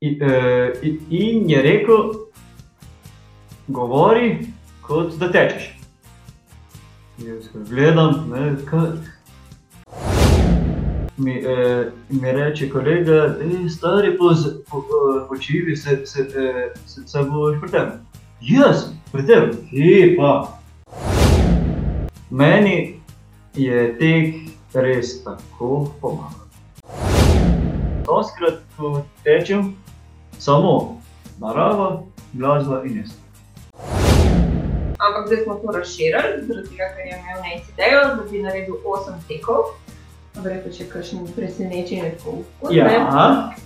in, uh, in je rekel, govori, kot da tečeš. Jaz gledam, ne, kaj. Mi, eh, mi reče, kolega, da stari počivi, po, po se, se, se, se boš pri tem. Jaz, pri tem, ki pa. Meni je tek res tako pomagal. Doskrat, ko tečem, samo narava, glasba in jaz. Ampak zdaj smo to razširili, zaradi tega, ker je imel nekaj idejo, da bi naredil 8 tekov. Verjetno še kakšen presenečen pouk. Ja.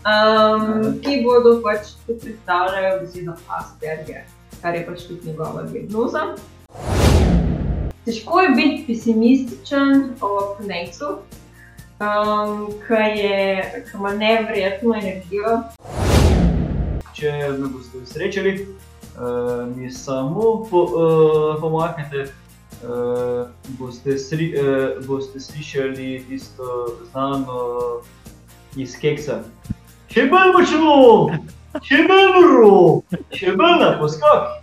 Um, ki bodo pač predstavljali besedo Asperger, kar je pač tudi njegova diagnoza. Težko je biti pesimističen o Knecu, um, ki ima nevrjetno energijo. Če me boste srečali, uh, mi samo po, uh, pomaknete uh, boste, sri, uh, boste slišali tisto znano iz keksa. Še bolj močno, še bolj noro, še bolj na poskok.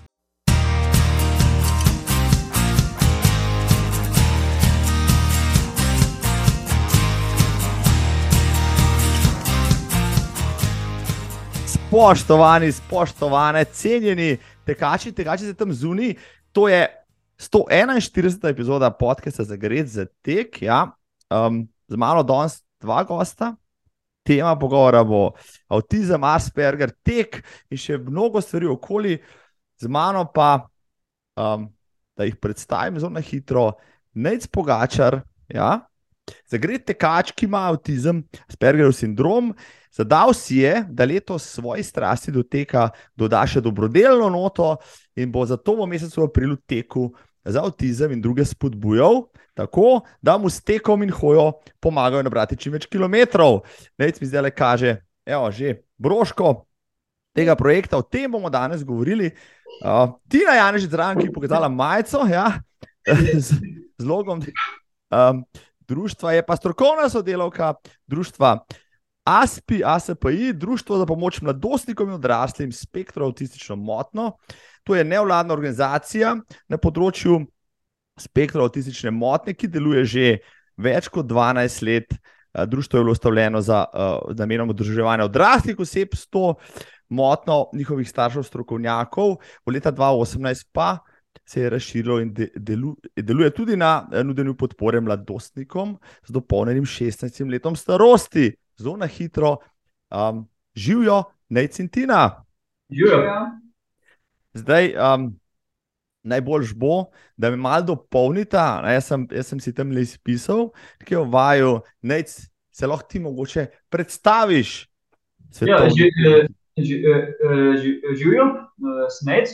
Spoštovani, spoštovane, cenjeni tekači, tekači za tam zunaj, to je 141. epizoda podcasta za Gred za tek. Ja. Um, z mano danes dva gosta. Tema pogovora bo avtizem, Asperger, tek in še mnogo stvari okoli, z mano pa, um, da jih predstavim zelo na hitro, nec pogačar. Ja. Zagred tekač, ki ima avtizem, Aspergerov sindrom, zadal si je, da letos svoje strasti do teka doda še dobrodelno noto in bo za to v mesecu aprilu teku za avtizem in druge spodbujal, tako da mu s tekom in hojo pomagajo nabrati čim več kilometrov. Nec mi zdaj le kaže, evo, že broško tega projekta, o tem bomo danes govorili. Uh, Tina Janež je zraven, ki je pokazala majico ja, z, z logom. Um, društva je pa strokovna sodelavka društva. ASPI, ASPI, Društvo za pomoč mladostnikom in odraslim s spektrom avtistično motno. To je nevladna organizacija na področju spektra avtistične motnje, ki deluje že več kot 12 let. Društvo je bilo ustavljeno za uh, namenom udruževanja odraslih oseb s to motno, njihovih staršev, strokovnjakov, v leta 2018 pa se je razširilo in de, delu, deluje tudi na nudenju podpore mladostnikom z dopolnjenim 16 letom starosti zelo na hitro, um, živijo, necintina. Živijo. Zdaj, um, najbolj bo, da me malo dopolnita. Jaz sem, jaz sem si tam le izpisal, ki v vaju, da se lahko ti mogoče predstaviš. Ja, ži, eh, ži, eh, ži, živijo, snec.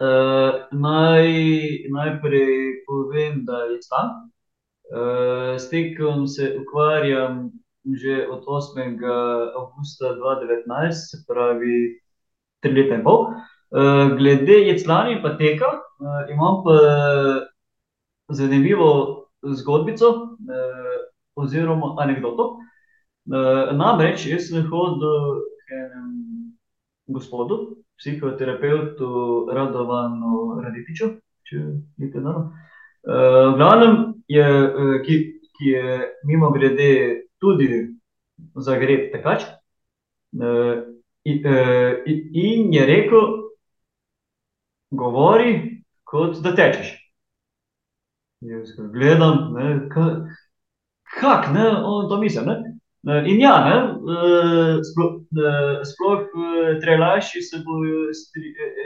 Uh, naj, najprej povem, da je tam. Uh, s tekom se ukvarjam že od 8. avgusta 2019, se pravi tri leta in pol. Uh, glede jeclanja pa teka, uh, imam pa zanimivo zgodbico uh, oziroma anegdoto. Uh, namreč, jaz sem hodil k enemu gospodu, psihoterapeutu Radovanu Raditiču, če vidite, da no. Uh, v glavnem je, ki, ki je mimo grede tudi za greb tekač. In, uh, in je rekel, govori, kot da tečeš. Jaz gledam, kako ne, on to misli. Ne? In ja, ne, sploh, sploh trelaši se bodo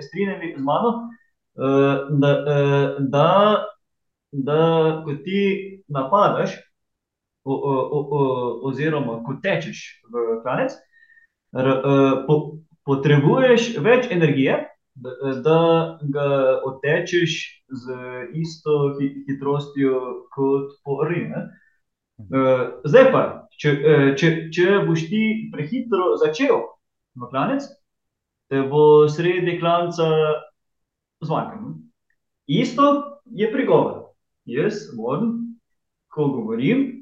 strinjali z mano, da, da, da ko ti napadaš, o, o, o, oziroma ko tečeš v klanec, r, po, potrebuješ več energije, da, da ga otečeš z isto hitrostjo kot po rinu. Zdaj pa, če, če, če boš ti prehitro začel v klanec, te bo sredi klanca zmanjkalo. Isto je prigovor. Jaz moram, ko govorim,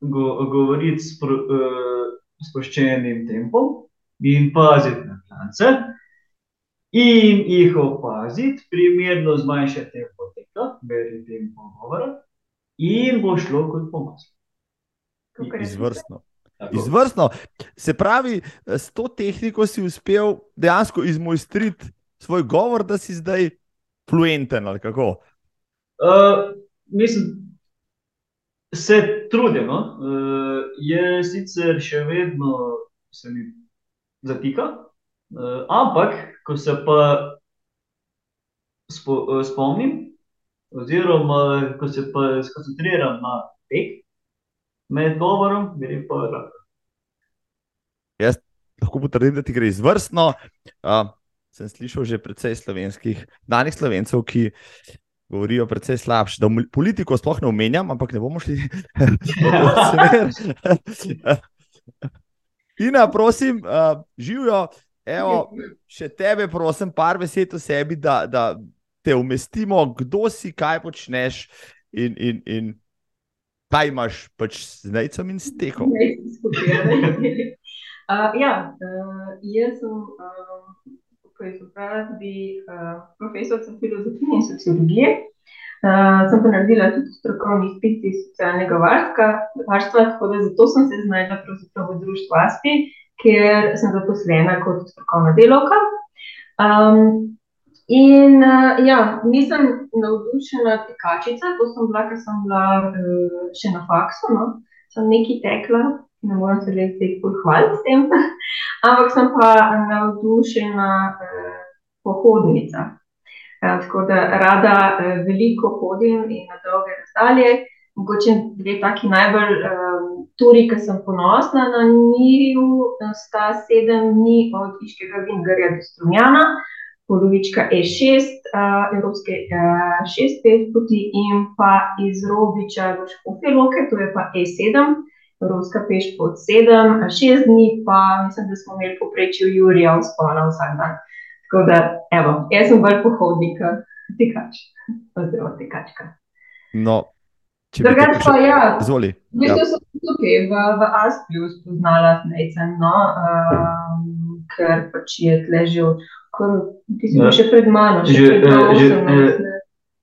go, govoriti spro, uh, sproščenim tempom in paziti na klance. In jih opaziti, primerno zmanjšati tempo teka, meri tempo govora, in bo šlo kot pomoč. Izvrstno. Izvrstno. Se pravi, s to tehniko si uspel dejansko izmojstriti svoj govor, da si zdaj fluenten ali kako? Uh, mislim, se trudim. No? Uh, je sicer še vedno se mi zatika, uh, ampak ko se pa spo, uh, spomnim, oziroma ko se pa skoncentriram na tek, med govorom, gre pa lahko. Jaz lahko potrdim, da ti gre izvrstno. Uh, sem slišal že precej slovenskih, danih slovencev, ki govorijo precej slabše. Da politiko sploh ne omenjam, ampak ne bomo šli v to smer. Ina, prosim, uh, živijo. Evo, še tebe, prosim, par besed o sebi, da, da te umestimo, kdo si, kaj počneš in, in, in kaj imaš pač z najcem in stekom. uh, ja, uh, jaz sem uh, po izobrazbi uh, profesorica filozofije in sociologije. Uh, sem pa naredila tudi strokovni izpit iz socialnega varstva, varstva, tako da zato sem se znašla v društvu ASPI, kjer sem zaposlena kot strokovna delovka. Um, in uh, ja, nisem navdušena tekačica, to sem bila, ker sem bila uh, še na faksu, no? sem nekaj tekla, ne morem se res pohvaliti s tem, ampak sem pa navdušena uh, pohodnica. Uh, tako da rada uh, veliko hodim in na dolge razdalje. Mogoče dve taki najbolj um, turi, ki sem ponosna na njiju, sta sedem dni od Iškega Vingarja do Strunjana, polovička E6, uh, Evropske uh, 6-5 poti in pa iz Robiča do Škofeloke, to je pa E7, Evropska peš pod 7, 6 dni pa mislim, da smo imeli poprečju Jurija vzpona vsak dan. Tako da, evo, jaz sem bolj pohodnik, tekač, oziroma tekačka. No, Drugač pa, ja, Zvoli. v bistvu sem tukaj v, v Aspiju spoznala Nejcen, no, um, ker pač je tle že od, kar, ti si bil še pred mano, še Že, pred eh, že, 18, eh, ne.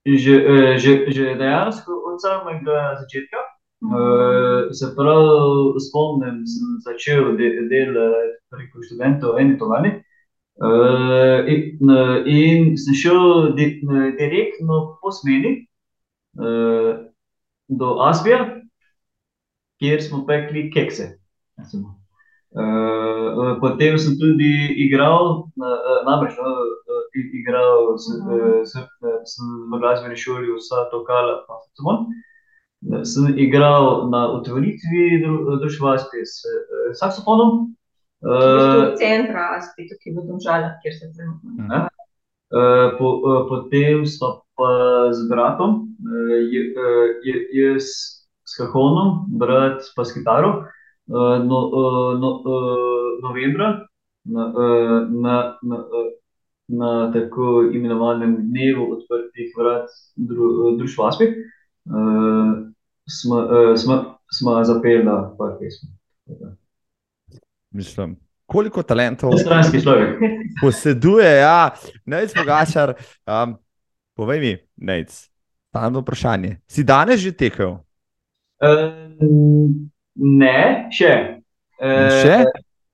Že, eh, že, že dejansko od samega začetka, eh, se pravi, spomnim, sem začel de, delati preko študentov v eni tovarni. eh, in, eh, in sem šel di, eh, direktno po smeri eh, do Asbija, kjer smo pekli kekse. recimo. Uh, potem sem tudi igral, uh, namreč no, uh, igral s, uh, s, s, v glasbeni šoli vsa to kala, pa saksofon. Uh, Sem igral na otvoritvi dru, društva Aspi s uh, saksofonom. Uh, centra Aspi, tukaj v Domžalah, kjer se trenutno. Mhm. nahaja. Uh, po, uh, potem sta pa z bratom, uh, jaz s kahonom, brat pa s kitaro, uh, no, uh, no, uh, novembra na, uh, na, na, uh, na tako imenovanem dnevu odprtih vrat dru, društva Aspi, uh, smo, uh, smo, smo zapela par pesmi. Mislim, koliko talentov Stranski človek. poseduje, ja, Nec Mogačar. Um, povej mi, Nec, stalno vprašanje. Si danes že tekel? Uh, ne, še. Uh, še?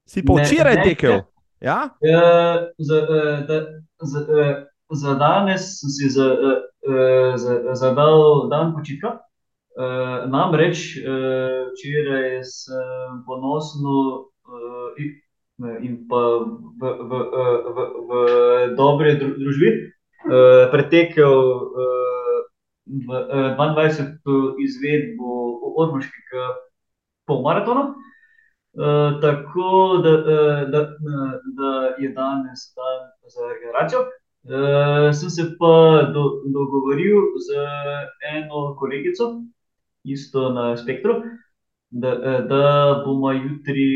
Si pa ne, včeraj ne, tekel? Ja? Uh, za, uh, da, za, uh, za danes sem si za, uh, uh, za, zadal dan počitka. Uh, namreč uh, včeraj sem ponosno uh, in, in pa v, v, uh, v, v dobri dru, družbi uh, pretekel uh, v, uh, 22. izvedbo Ormoškega polmaratona. Uh, tako da, uh, da, uh, da je danes dan za regeneracijo. Uh, sem se pa do, dogovoril z eno kolegico, isto na spektru, da, uh, da bomo jutri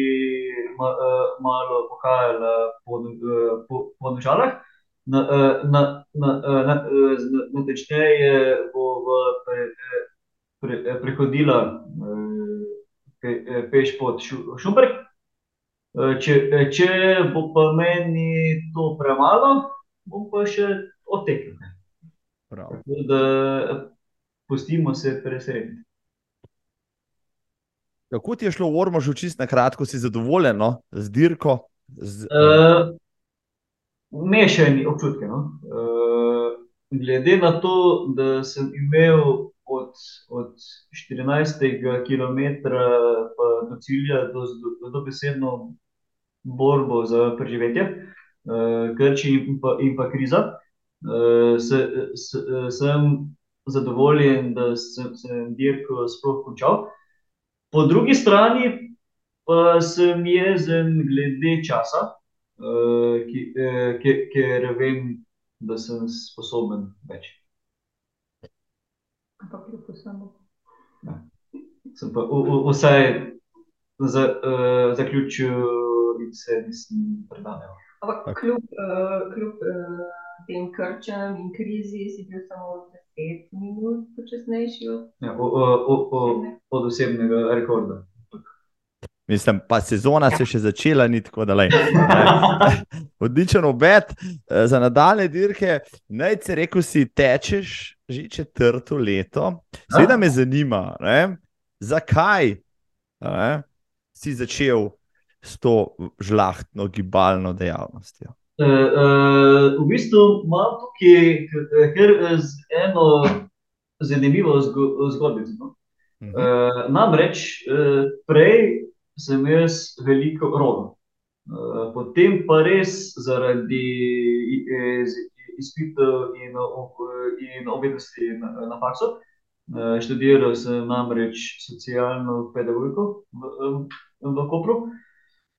ma, uh, malo pohajali po, uh, po, po nožalah. Na, na, na, na, na, natečneje bova pre, pre, prehodila pe, peš pod Šu- Šumperk. Če, če bo pa meni to premalo, bom pa še odtekel. Prav. Da pustimo se presreti. Kako ti je šlo v Ormožu, čisto na kratko, si zadovoljen no? z dirko? Z, Uh, mešani občutki. No? Uh, glede na to, da sem imel od, od 14. km do cilja, do, do, dobesedno borbo za preživetje, uh, krči in pa, in pa kriza, uh, se, se, sem zadovoljen, da sem, sem dirko sploh končal. Po drugi strani pa sem jezen glede časa, uh, ki, uh, ki, ker vem, da sem sposoben več. Ampak kljub vsemu. Sem pa v, v, vsaj za, uh, zaključil in se nisem predal. Ampak kljub, uh, kljub uh, tem krčem in krizi si bil samo deset minut počasnejši od Ja, o, o, o, o, od osebnega rekorda. Mislim, pa sezona se še začela, ni tako da le. Odličen obet eh, za nadaljne dirke. Naj ti rekel, si tečeš že četrto leto. Seveda me zanima, ne, zakaj ne, si začel s to žlahtno gibalno dejavnostjo. Uh, uh, v bistvu imam tukaj z eno zanimivo zgo- zgodbico. No? Mhm. Uh, namreč uh, prej sem jaz veliko rodil. Uh, potem pa res zaradi izpitev in, in obveznosti na, faksu. Uh, študiral sem namreč socialno pedagogiko v, v, v Kopru.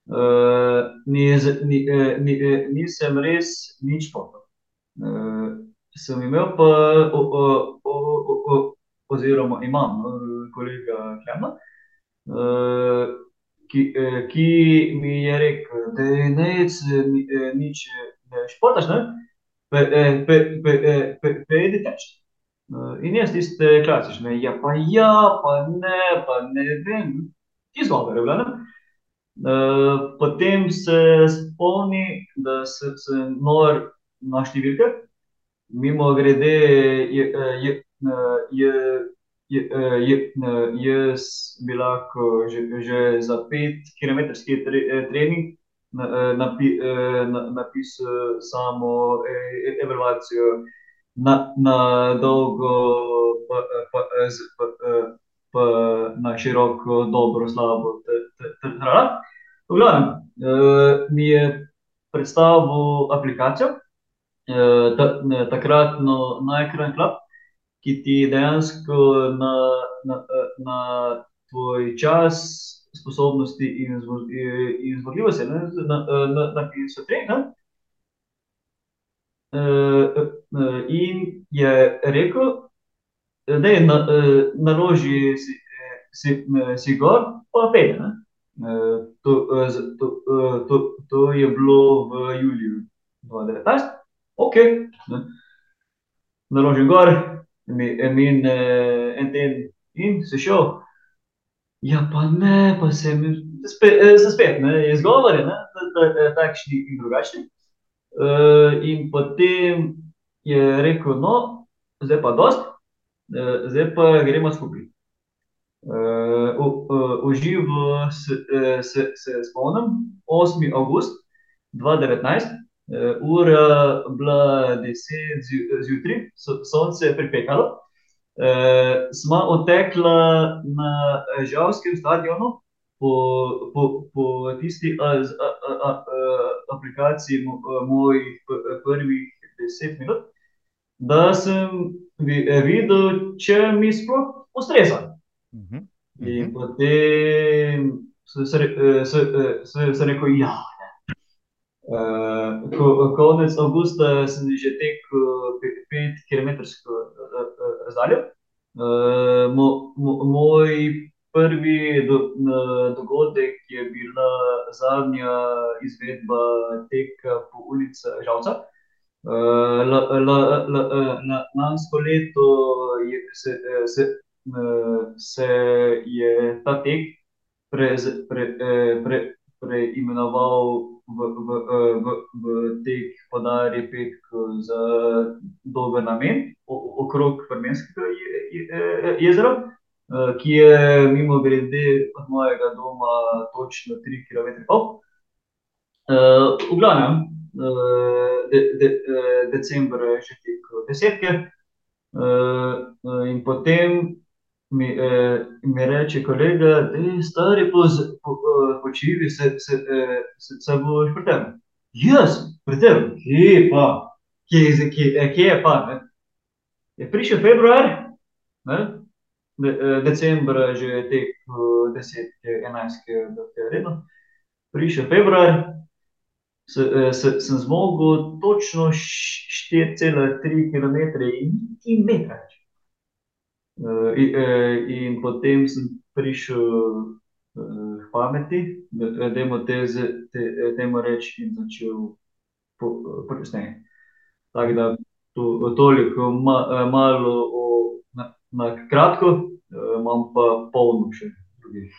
Uh, ni, ni, eh, ni, eh, nisem res nič športov. Uh, sem imel pa, o, o, o, o, o, oziroma imam kolega Klemna, uh, ki, ki mi je rekel, da je nec, ni, nič ne športaš, ne? Pe, pe, pe, pe, pejdi teč. In jaz tiste klasične, ja pa ja, pa ne, pa ne vem, izgovore, v glavnem. Uh, potem se spomni, da se, sem nor na številke. Mimo grede, je, je, je, je, je, jaz bi lahko že, že za pet kilometrski tre, trening na, napi, na, napisal samo e- evalvacijo na, na dolgo, pa, pa, z, pa, pa na široko, dobro, slabo, t, t, t, tralala. V glavnem, uh, mi je predstavil aplikacijo, uh, ta, ne, takratno Nike Club, ki ti dejansko na, na, na tvoj čas, sposobnosti in, zmo, in zmogljivosti ne, na, na, napisal trening. Uh, uh, in je rekel, da je na, uh, naloži si, si, si gor, pa. Ne? Uh, to, to, to, to je bilo v juliju 2019, ok. Ne? Naložim gor, min uh, en teden in se šel. Ja, pa ne, pa se mi spet, se spet ne, izgovori, ne, ta- ta- ta- takšni in drugačni. In potem je rekel, no, zdaj pa dost, uh, zdaj pa gremo skupaj. V, v živo se, se, se spomnim, 8. avgust 2019, uh, ura bila 10 zju- zjutraj, so- sonce je pripekalo. Uh, smo odtekla na eh, Žavskem stadionu po, po, po tisti a, a, a, a, a, aplikaciji mojih prvih deset minut, da sem eh, videl, če mi sploh ustreza. Mhm. In Mhm. potem se, se, se, se rekel, ja. Uh, ko, konec avgusta sem že tekel pe- pet kilometrsko eh, eh, razdaljo. Uh, mo, mo, moj prvi do, na, dogodek je bila zadnja izvedba teka po ulicah Žalca. Uh, la, la, la, la, lansko leto je, se, eh, se, eh, se je ta tek pre, pre, pre, preimenoval v, v, v, v tek Podari petk za dober namen okrog Vrmenskega je, je, jezera, ki je mimo grede od mojega doma točno 3 km. V glavnem, de, de, decembra je že tek desetke, in potem mi, mi reče kolega: stari počivaj, se, se, se, se boš pripeljal. Jaz pripeljal, kje pa, kje, kje, kje je pa, ne. Je prišel februar, ne, decembra že tek desetke, enajstke, redno. Prišel februar, sem zmogel točno štiri cela tri kilometre in niti metra več. in potem sem prišel k pameti, dajmo te temu reči, in začel počasneje. Tako da to toliko malo o na, na kratko, imam pa polno še drugih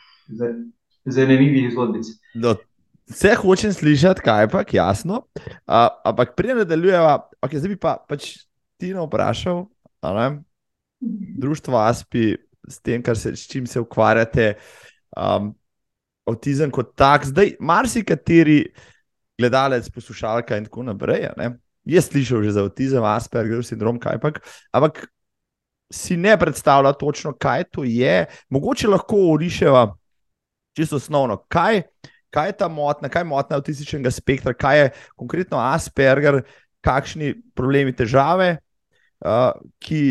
zanimivih zgodbic. No, vse hočem slišati, kajpak, jasno. ampak preden nadaljujeva, okej, zdaj bi pa pač Tino vprašal, a ne, društvo Aspi, s tem, se, s čim se ukvarjate, avtizem kot tak, zdaj marsikateri gledalec, poslušalka in tako naprej, ne, je slišal že za avtizem, Aspergerjev sindrom, kajpak, ampak si ne predstavlja točno, kaj to je. Mogoče lahko oriševa čisto osnovno, kaj, kaj je ta motnja, kaj je motnja avtističnega spektra, kaj je konkretno Asperger, kakšni problemi, težave, ki,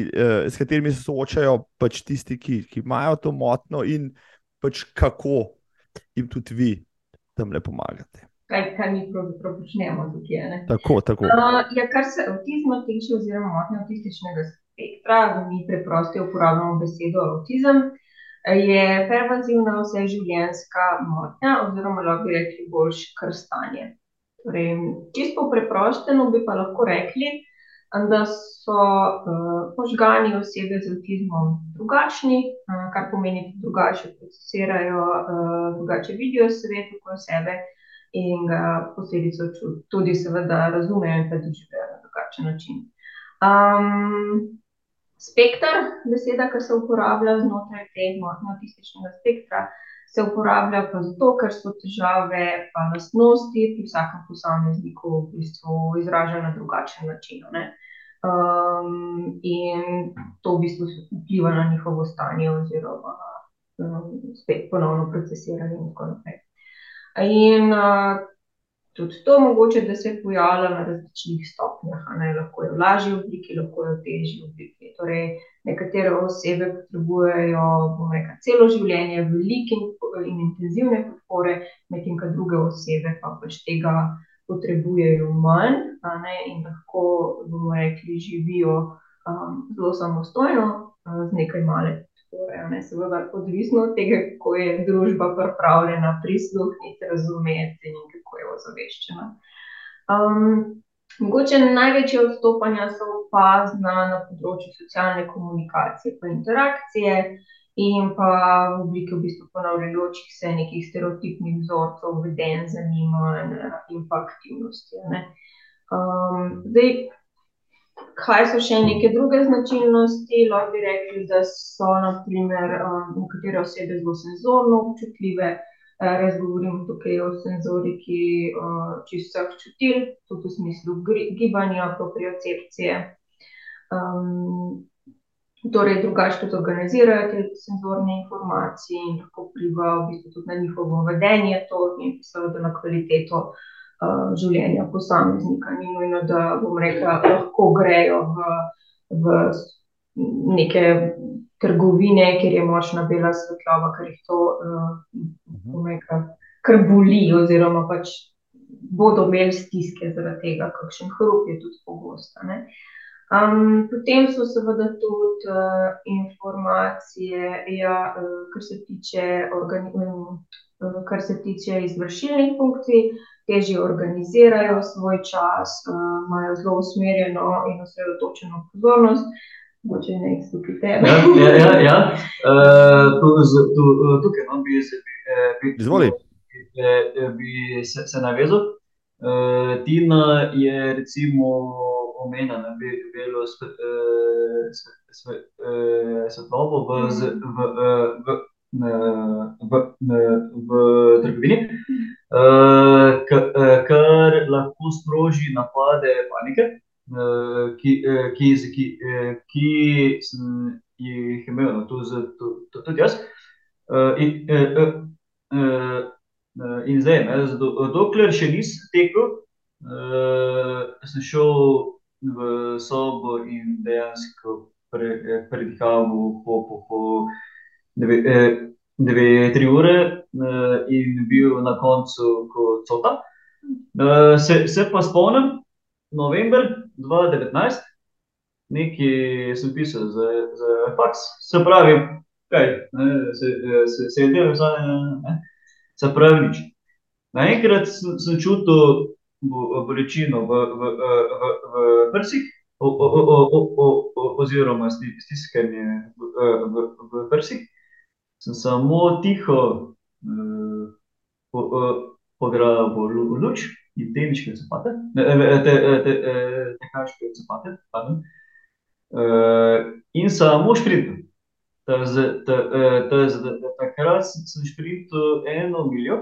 s katerimi se soočajo pač tisti, ki, ki imajo to motnjo, in pač kako jim tudi vi tamle pomagate. Kaj, kaj mi pravzaprav počnemo tukaj, ne. Tako, tako. ja, kar se avtizma tiče oziroma motnje avtističnega spektra, mi preprosteje uporabljamo besedo avtizem, je pervazivna vseživljenjska motnja oziroma lahko bi rekli boljše kar stanje. Torej čisto popreprošteno bi pa lahko rekli, da so, možgani osebe z avtizmom drugačni, kar pomeni, drugače procesirajo, drugače vidijo svet okoli sebe in ga posledično tudi seveda razumejo in pa doživljajo na drugačen način. Spekter, beseda, ke se uporablja znotraj te motnje avtističnega spektra, se uporablja pa zato, ker so težave pa lastnosti pri vsakem posamezniku v bistvu izražene na drugačen način, ne. in to v bistvu vpliva na njihovo stanje oziroma, spet ponovno procesiranje in tako naprej. In, tudi to mogoče, da se pojavlja na različnih stopnjah, ne, lahko je v lažji obliki, lahko je v težji obliki, torej nekatere osebe potrebujejo, bom rekla, celo življenje veliko in intenzivne podpore, medtem ko druge osebe pa pač tega potrebujejo manj, in lahko, bomo rekli, živijo, zelo samostojno, z nekaj malega podpore, ne, seveda odvisno od tega, kako je družba pripravljena prisluhniti, razumeti in kako je ozaveščena. mogoče največja odstopanja so opazna na področju socialne komunikacije pa interakcije in pa v obliki v bistvu ponavljajočih se nekih stereotipnih vzorcev vedenj, zanimanj in pa aktivnosti, ne. zdaj, kaj so še neke druge značilnosti, lahko bi rekli, da so na primer, nekatere osebe zelo senzorno občutljive, res govorim tukaj o senzoriki, čisto vseh čutil, tudi v smislu gibanja, propriocepcije. torej drugače tudi organizirajo te senzorne informacije in lahko vpliva v bistvu tudi na njihovo vedenje to in seveda na kvaliteto, življenja posameznika, ni nujno, da, bom rekla, lahko grejo v, v neke trgovine, kjer je močna bela svetloba, ker jih to, bom rekla, kar boli oziroma pač bodo imeli stiske zaradi tega, kakšen hrup je tudi pogost, a ne. potem so seveda tudi, informacije, ja, kar se tiče kar se tiče izvršilnih funkcij, težje organizirajo svoj čas, imajo zelo usmerjeno in osredotočeno pozornost. Mogoče Nejc tukaj tebe. Ja, ja, ja, to tukaj, no, bi se bi, Izvoli. eh, bi se, se navezal. Uh, Tina je recimo omenjena, da je bilo svetlobo v, z- v, eh, v, eh, v, v, v trgovini, uh, kar lahko sproži napade panike, ki, ki, ki, ki sem jih imel no, tu, z- tu, tu, tudi jaz. In, in zdaj, ne, dokler še nisem tekel, sem šel v sobo in dejansko pre, predihaval po, po, po eh, dve, tri ure uh, in bil na koncu kot cota. Uh, se, se pa spomnim, november 2019, nekaj sem pisal za, za faks, se pravi, kaj, ne, se, se, se je delal za ne, se pravi nič. Naenkrat sem, sem čutil bolečino v, v, eh, v, v prsih, o, o, o, o, o, oziroma stiskanje v, v, v prsih. Sem samo tiho uh, po, uh, pograbil lu- luč in teniške copate, ne, ne, te, te, te, tekaške copate, pardon. Uh, in samo eh, z- takrat sem šprintal eno miljo,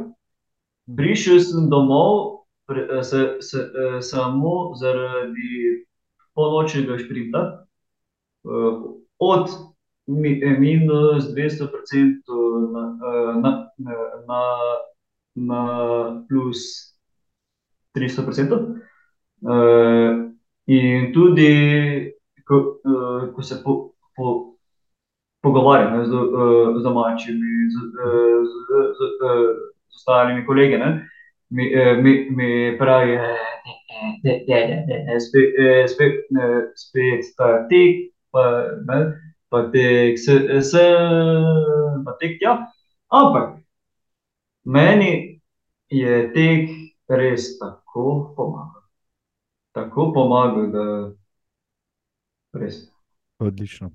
prišel sem domov pre, eh, se, se, eh, samo zaradi polnočnega šprinta, eh, od eh, minus 200% na, eh, na, na, na, na plus 300%. Eh, in tudi, ko, eh, ko se po, po, pogovarjam z, eh, z domačimi, z, eh, z, z, z, z ostalimi kolegi, ne, mi, eh, mi, mi pravi, da je spet, eh, spet, eh, spet ta tek, pa, pa tek se, se, pa tek tja. Ampak meni je tek res tako pomagal. Tako pomagal, da res. Odlično.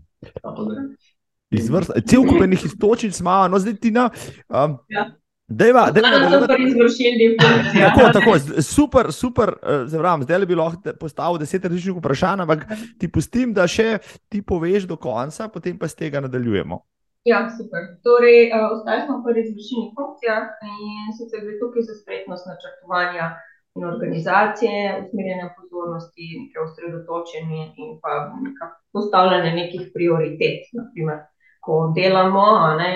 Izvrstno. Cel kup enih istočnic ima, no zdaj ti na. Um, Ja. Dejva, dejva so nadaljevati. pa izvršilni funkcije. Tako, tako, super, super, eh, zdaj bi lahko postavil deset različnih vprašanj, ampak ti pustim, da še ti poveš do konca, potem pa z tega nadaljujemo. Ja, super. Torej, uh, ostali smo pri izvršilnih funkcijah in sicer gre tukaj za spretnost načrtovanja in organizacije, usmerjanja pozornosti, neke osredotočenje in pa nekako postavljanje nekih prioritet. Naprimer, ko delamo ne,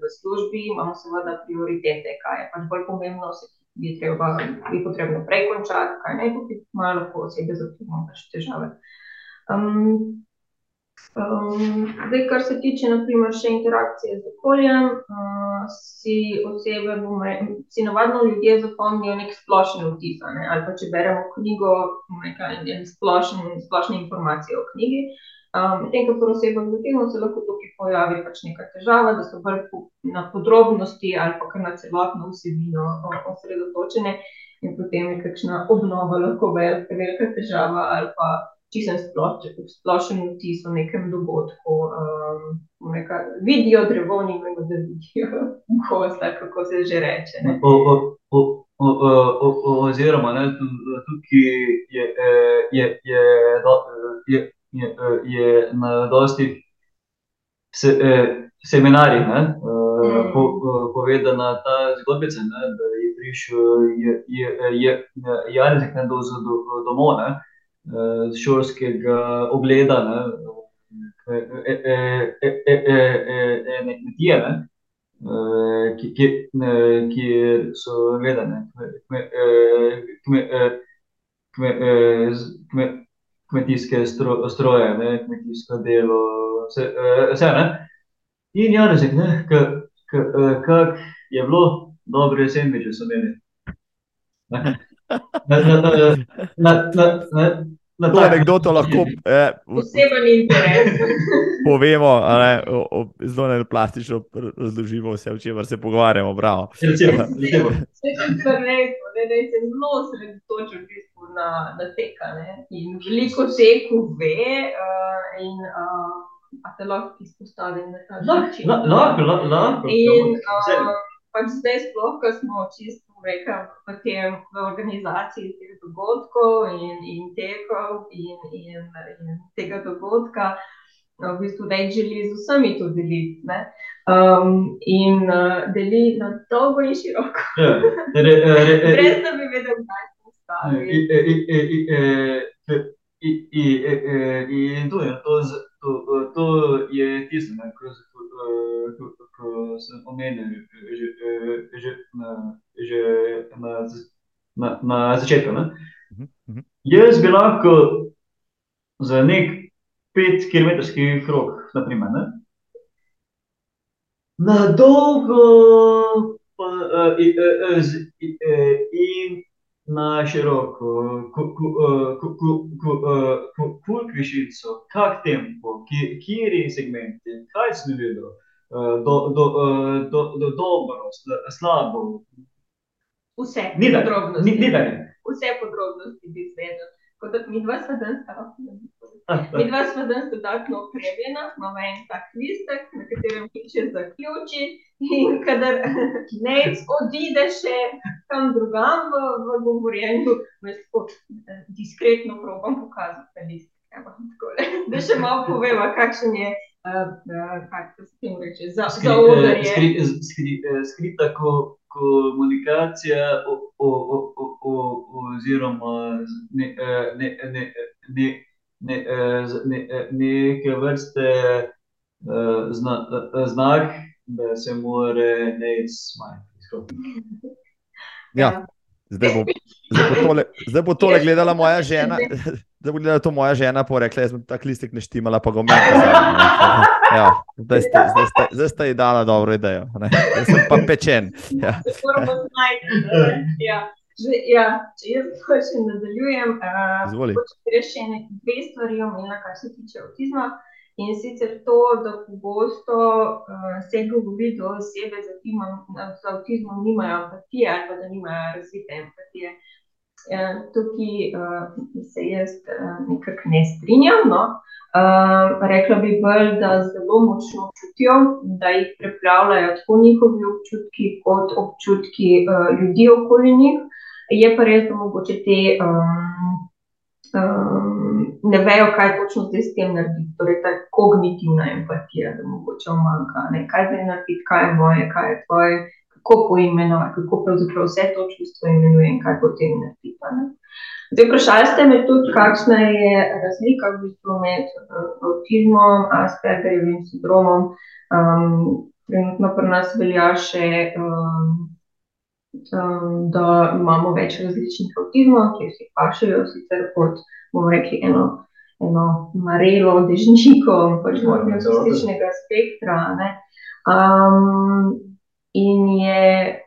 v službi, imamo seveda prioritete, kaj je pač bolj pomembno, se je treba, je potrebno prej končati, kaj ne, tukaj malo lahko osebe zato imamo pač težave. Um, Um, zdaj, kar se tiče, naprimer, še interakcije z okoljem, uh, si osebe, bom re- si navadno ljudje zapomnijo nek splošen vtis, ne, ali pa če beremo knjigo, rekla, en, en splošen, splošne informacije o knjigi. Um, Medtem ko pri osebah z avtizmom se lahko tukaj pojavi pač neka težava, da so bolj na podrobnosti ali pa kar na celotno vsebino osredotočene in potem je kakšna obnova lahko velika, velika težava ali pa čisen sploš, splošen vtis o nekem dogodku. Um, rekla, vidijo drevo, nimajo da vidijo gozda, kako se že reče. Ne? O, o, o, o, o, o, oziroma, ne, tu- tukaj je, eh, je, je, do- je, je, eh, je na dostih se, eh, seminarjih ne, eh, po, eh, povedana ta zgodbica, ne, da je prišel je, je, je, Janezek ne, do, do, domov, ne, z šolskega ogleda, ne, ene kmetije, ne, ki, ki, kjer so gledane kme, kme, kme, z- kme, kmetijske stro, stroje, ne, kmetijsko delo, vse, eh, vse ne. In Janezek, ne, ka- ka- eh, kak je bilo, dobre sendviče so imeli. Na, na, na, na, na, na, na To anekdoto lahko eh, Poseben interes. povemo, a ne, o, o, zelo ne plastično razložimo vse, o čemer se pogovarjamo. Bravo. Recimo, recimo. Sem rekel, ne, da se zelo bistvu na, na teka. Ne? In veliko teku ve uh, in uh, a te lahko izpostavim na ta način. la- lahko, la- lahko. In uh, pač zdaj sploh, ko smo čisto rekla, v, tem, v organizaciji teh dogodkov in, in tekov in, in, in tega dogodka. V bistvu več želi z vsemi to deliti. Um, in uh, deli na dolgo in široko. Ja, re, re, re, Brez da bi vedel, kaj se i, i, i, i, in to je, to, to, to je tisto, ne, ko sem omenil že, že, na, že na, na, na začetku. Ne. Mhm, mhm. Jaz bi lahko za nek pet kilometrski krog, naprimer, ne, na dolgo pa, uh, i, uh, z, i, uh, in na široko, ku, koliko višinco, kak tempo, ki, kjeri segmenti, kaj sem videl, do, do, uh, do, do, dobro, sla- slabo, Vse ni da, podrobnosti. ni, ni da ne. Vse podrobnosti bi izvedel. Tako da Mi dva sva danes ta- Ah, Mi dva sva danes dodatno opremljena, imamo en tak listek, na katerem piše zaključi in kadar nec odide še kam drugam v, v govorjenju, me tako eh, diskretno probam pokazati ta listek. Takole. Da še malo poveva, kakšen je, uh, uh, kako se temu reče, za, skri, za eh, odrje. skri, skri, eh, skrita ko, komunikacija o, o, o, o, oziroma z- ne, ne, ne, ne, ne, z- ne, eh, neke vrste eh, zna, znak, da se mora ne smajati. Ja. Zdaj bo, zdaj, bo tole, zdaj bo tole gledala moja žena. Zdaj bo gledala to moja žena, pa rekla, jaz sem tak listek ne štimala, pa ga omenjam. Ja, zdaj, ste, zdaj, ste, zdaj ste ji dala dobro idejo. Ne? Jaz sem pa pečen. Ja. Ne. Ja. Že, ja, če jaz še nadaljujem, uh, Izvoli. Res še ene dve stvari omenila, kar se tiče avtizma. In sicer to, da pogosto uh, se govori, da osebe z avtizmom, z avtizmom nimajo empatije ali pa da nimajo razvite empatije. Uh, tukaj uh, se jaz uh, nekako ne strinjam. No? Rekla bi bolj, da zelo močno čutijo, da jih preplavljajo tako njihovi občutki, kot občutki ljudi okoli njih. Je pa res, da mogoče te um, ne vejo, kaj točno zdaj s tem narediti. Torej, ta kognitivna empatija, da mogoče omanjka, ne? kaj zdaj narediti, kaj je moje, kaj je tvoje, kako poimenovati, kako pravzaprav vse to čustvo imenuje in kaj potem Ne? Zdaj, vprašali ste me tudi, kakšna je razlika v bistvu med uh, avtizmom, Aspergerjevim sindromom. Um, trenutno pri nas velja še um, um, da imamo več različnih avtizmov, ki si pašejo sicer pod, bomo rekli, eno, eno marelo dežnikov, pač Ja, motnjo avtističnega spektra. Ne. Um, in je,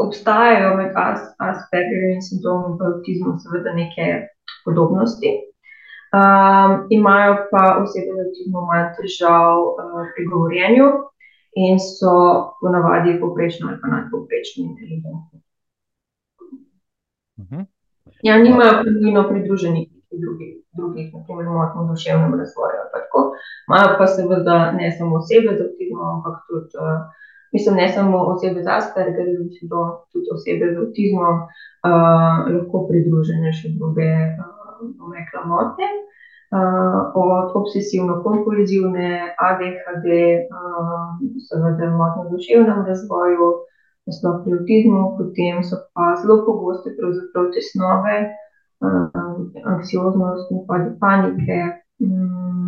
obstajajo med As, Aspergerjevim sindromom in avtizmom seveda neke podobnosti. Um, imajo pa osebe z avtizmom manj težav uh, pri govorjenju, in so v navadi povprečno ali pa nadpovprečno inteligentni. Mhm. Ja, nimajo pa nujno pridruženih drugih, drugih naprimer, motnj v duševnem razvoju. Imajo pa seveda ne samo osebe z avtizmom, ampak tudi, uh, mislim, ne samo osebe z Aspergerjevim sindromom, tudi osebe z avtizmom, uh, lahko pridružene še druge, uh, bom rekla, motnje. Uh, od obsesivno-kompulzivne, ADHD, uh, seveda motnje v duševnem razvoju, sploh pri avtizmu, potem so pa zelo pogoste pravzaprav tesnove, uh, anksioznost, napadi panike. Mm,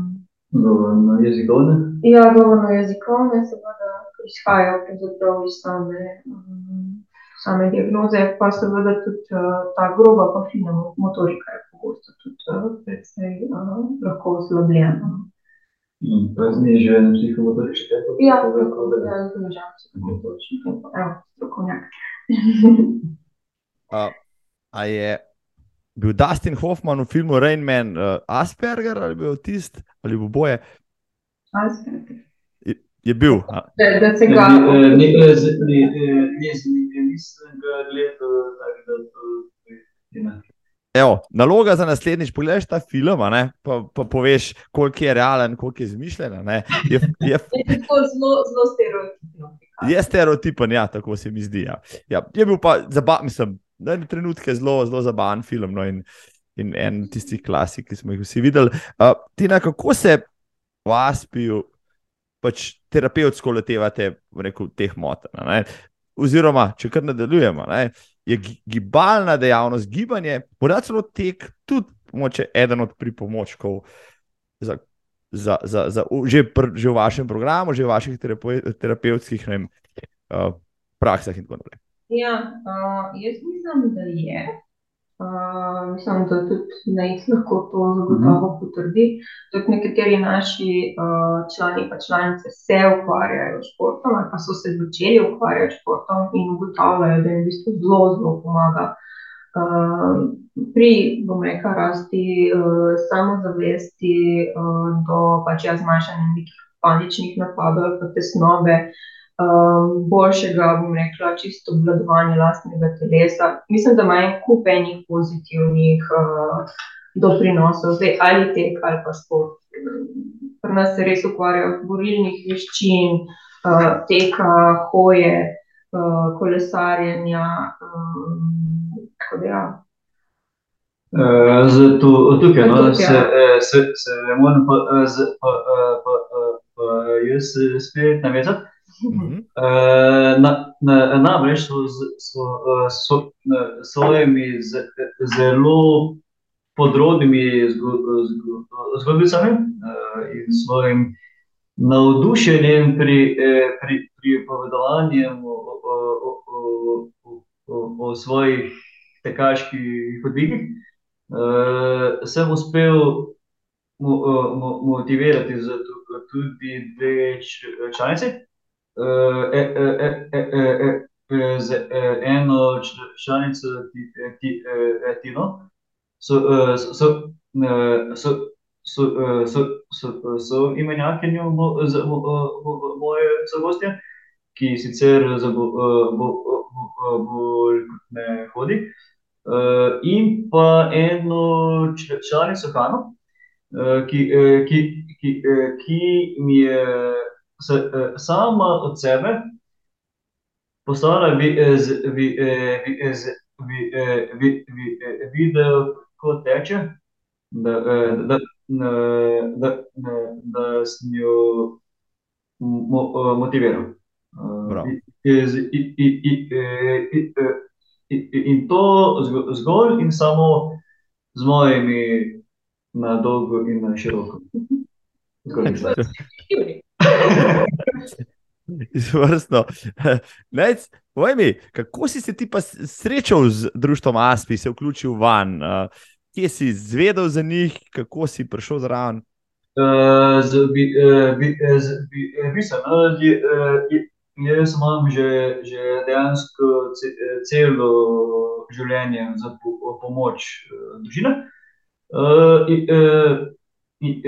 No, jezikovne. ja, govorno jezikovne, seveda, izhajajo pravzaprav iz same, um, same diagnoze, pa seveda tudi uh, ta groba pa fina mo- motorika je pogosto tudi uh, precej uh, lahko oslabljena. Znižuje psihomotorične Ja, tako da je znižam psihomotorični tempo, evo, strokovnjak. A, a je bil Dustin Hoffman v filmu Rain Man uh, Asperger ali bil avtist ali bo boje? Asperger. Je bil. Da, da se ga. Nisem ga gledal, tako da to je ne. Evo, naloga za naslednjič, pogledaš ta film, a ne, pa, pa poveš, koliko je realen, koliko je ne. Je, je, Je tako zelo, zelo stereotipno. Je stereotipen, ja, tako se mi zdi. Ja. Ja, je bil pa zabaven, mislim, na ene trenutke zelo, zelo zabaven film. No, in, in en tistih klasik, ki smo jih vsi videli. Uh, Tina, kako se v Aspiju pač terapevtsko lotevate rekel, teh motenj? Oziroma, če kar nadaljujemo, ne, je gibalna dejavnost, gibanje, morda celo tek, tudi moče eden od pripomočkov za, za, za, za, že, pr, že v vašem programu, že v vaših terapevtskih vem, uh, praksah in tako naprej. Ja, uh, jaz mislim, da je. Uh, mislim, da tudi NEIC lahko to zagotovo mm potrdi. Tudi nekateri naši uh, člani in članice se ukvarjajo s športom, ali pa so se začeli ukvarjati s športom in ugotavljajo, da jim v bistvu zelo, zelo pomaga uh, pri, bom rekel, rasti uh, samozavesti, uh, do pač ja, zmanjšanja nekih paničnih napadov pa tesnobe. Uh, um, boljšega, bom rekla, čisto obvladovanja lastnega telesa. Mislim, da ima en kup enih pozitivnih uh, doprinosov, zdaj ali tek ali pa sport. Pri nas se res ukvarjajo z borilnih veščin, uh, teka, hoje, uh, kolesarjenja. Um, ja. Zato tukaj, no, da se, se, se moram pa, pa, pa, pa, pa jaz spet navezati. Mhm. Eh, namreč so s svojimi zelo podrobnimi zgodbicami eh, in svojim navdušenjem pri, eh, pri, pri povedovanju o, o, o, o, o svojih tekaških podvigih, sem uspel motivirati tudi dve članice z eno članico Tino, so imenjakinjo moje zagostje, ki sicer bolj ne hodi, in pa eno članico Hano, ki, ki, ki, ki mi je se uh, sama od sebe postala vi, z, vi, vi, z, vi, vi, vi, video, kako teče, da, da, da, da, da, da sem jo mo, motiviral. In to zgolj in samo z mojimi na dolgo in na široko. Zgolj. Izvrstno. Nec, mi, kako si se ti pa srečal z društvom Aspi, se vključil van? Kje si izvedel za njih, kako si prišel zraven? Jaz imam že, že dejansko celo življenje za pomoč družine. Eh, in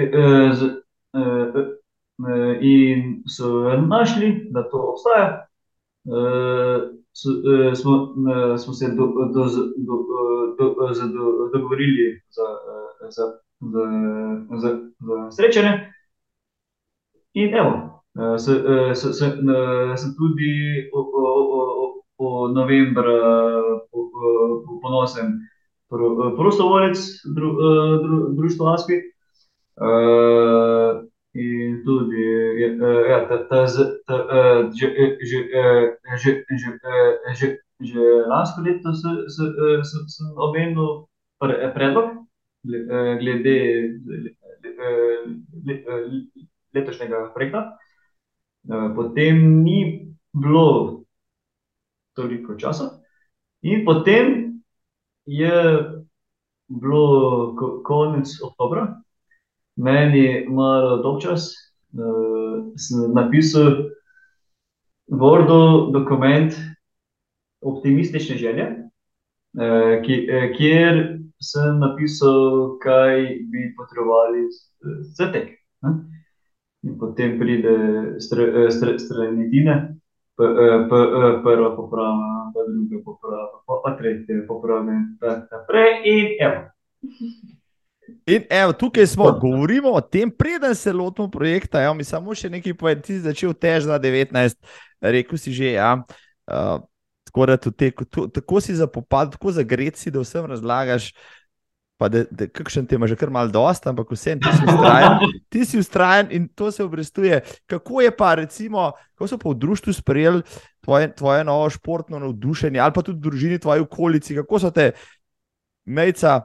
so našli, da to obstaja. Eh, eh, smo, smo se do, do, do, do, do, do, dogovorili za, za, za, za, za srečanje. In evo, sem tudi o, o, o, o novembra ponosen prostovoljec dru, dru, društva ASPI. Ta, ta, uh, že, lansko leto sem omenil pre, predlog glede letošnjega projekta. Potem ni bilo toliko časa, in potem je bilo konec oktobra, meni je malo dolg čas, sem napisal Wordo dokument optimistične želje, ki, uh, kjer sem napisal, kaj bi potrebovali za tek. In potem pride strani Tine, prva poprava, pa druga poprava, pa tretja poprava, in tako naprej. In evo. In evo, tukaj smo, govorimo o tem, preden se lotimo projekta. Evo, mi samo še nekaj povem, ti si začel tež za 19, rekel si že, ja. Uh, tako, da te, to, tako si zapopad, tako zagreci, da vsem razlagaš. Pa da, da kakšen ti ima že kar malo dosta, ampak vseeno ti si ustrajen. Ti si ustrajen in to se obrestuje. Kako je pa, recimo, kako so pa v društvu sprejeli tvoje, tvoje novo športno navdušenje ali pa tudi družini, tvoji okolici, kako so te mejca,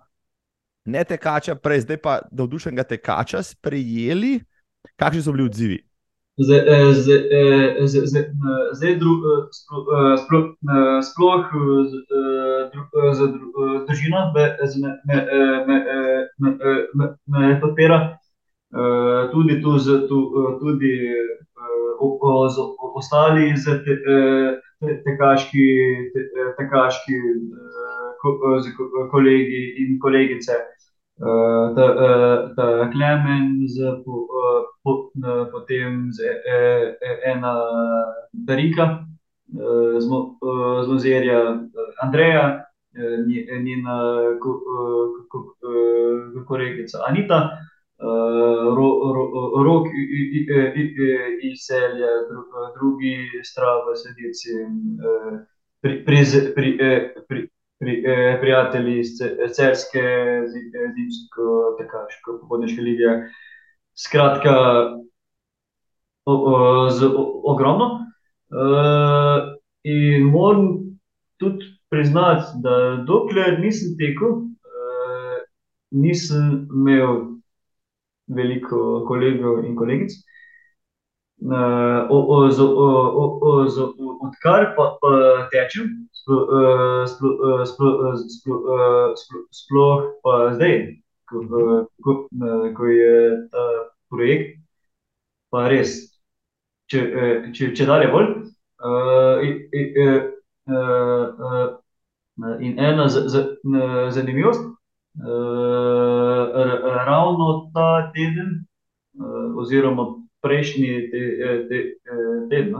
ne tekača, prej zdaj pa navdušenega tekača sprejeli, kakšni so bili odzivi? Zdaj, sploh za družino me podpira, tudi tu, tudi z ostali tekaški, tekaški kolegi in kolegice. Klemen, z, po, po, potem z, ena Darika, z, z Mozirja, Andreja, njena kolegica Anita, Rok, Rok iz Celja, drugi Strava sledilci, pri, pri, pri, pri, pri, prijatelji iz Celjske, zimsko-tekaško-pohodniške lige. Skratka, z ogromno. in moram tudi priznati, da dokler nisem tekel, nisem imel veliko kolegov in kolegic. odkar pa, tečem, sploh pa zdaj, ko, ko, ko je ta projekt pa res čedalje bolj, in ena zanimivost, ravno ta teden, oziroma prejšnji teden,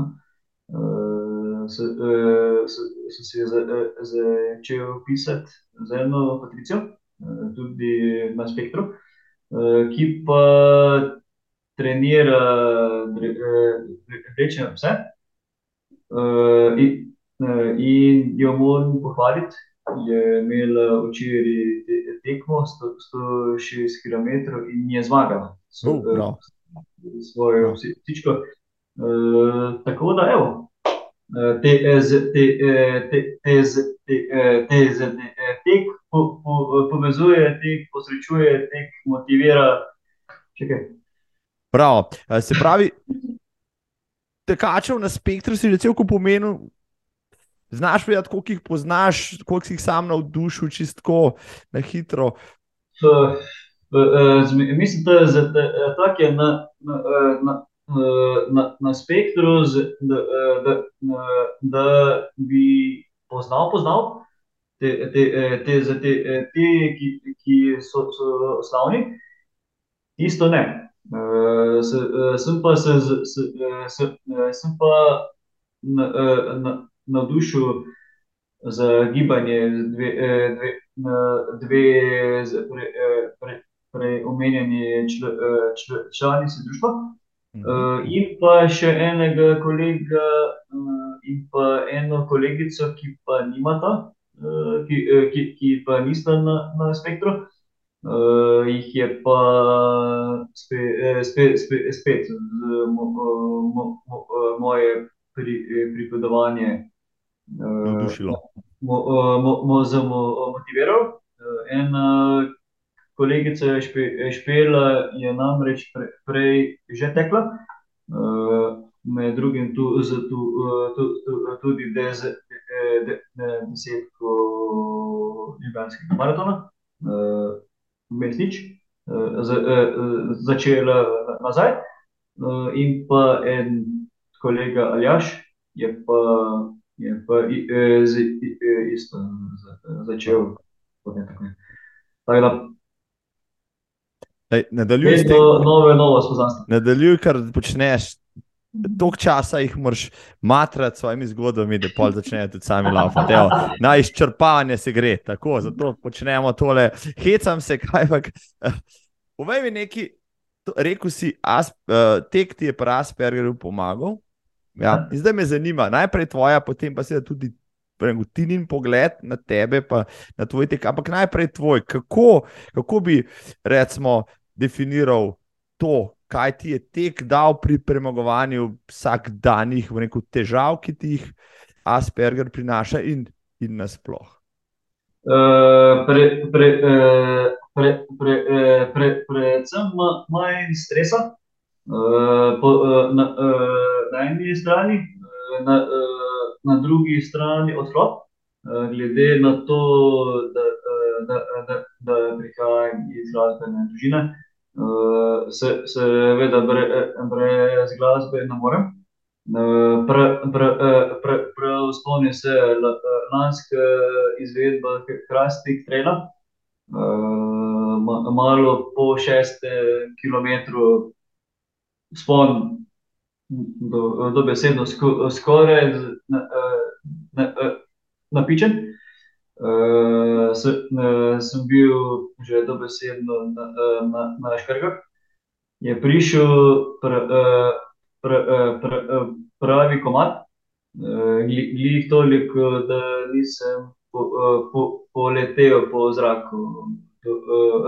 no, sem si začel pisati z eno Patricijo, tudi na Spektru, ki pa trenira rdeče pse. in, in jo moram pohvaliti, je imela včeraj tekmo sto šest kilometrov in je zmagala. S svojo psičko. tako da, evo, te, te, te, te, tek povezuje, tek osrečuje, tek motivira. Še kaj. Bravo, se pravi, tekačev na Spektru si že cel kup omenil. Znaš povedati, koliko jih poznaš, koliko si jih sam navdušil, čisto tako na hitro? mislim, da za tako je na, na, na, na, na Spektru z, da, da, da bi poznal, poznal te, te, te, za te, te, ki, ki so, so slavni, tisto ne. s, sem pa se z, s, s, sem pa navdušil za gibanje dve, dve, dve prej omenjeni članici društva. In pa še enega kolega, in pa eno kolegico, ki pa nimata, ki, ki, ki pa nista na, na Spektru. jih je pa spet, spet z moje pripovedovanje, Navdušilo. motiviral. ena kolegica Špela je namreč prej že tekla, med drugim tu z tu, tudi desetko Ljubljanskega maratona. vmes nič, začela nazaj. in pa en kolega Aljaž je pa, je pa z isto začel potem takoj. Tako da. Ej, nadaljuj tem. Nove, spoznanstva. Nadaljuj, kar počneš. Toliko časa jih moraš matrati s svojimi zgodbami, da pol začnejo tudi sami lavfati, evo. Na izčrpavanje se gre, tako, zato počnemo tole. Hecam se, kajpak. Povej mi nekaj, rekel si, tek ti je pri Aspergerju pomagal, Ja. In zdaj me zanima, najprej tvoja, potem pa seveda tudi Tinin pogled na tebe, pa na tvoj tek. Ampak najprej tvoj, kako, kako bi recimo definiral to, kaj ti je tek dal pri premagovanju vsakdanjih težav, ki ti jih Asperger prinaša in, in nasploh. Uh, pre, pre, uh, pre, pre, uh, pre, predvsem manj stresa uh, po, uh, na, uh, na eni strani, uh, na, uh, na drugi strani odklop, uh, glede na to, da, uh, da, da, da prihajam iz glasbene družine. Uh, Uh, se, seveda, brez, brez eh, glasbe ne morem. Uh, Preuspomnim pre, pre, pre, se lanska izvedba Hrastik Trela, uh, ma, malo po šestem kilometru, spon do, dobesedno skoraj do skoraj napičen. Sem bil že dobesedno na škrgah. Je prišel pra, pra, pravi komat, glih toliko, da nisem po, po, poletel po zraku do,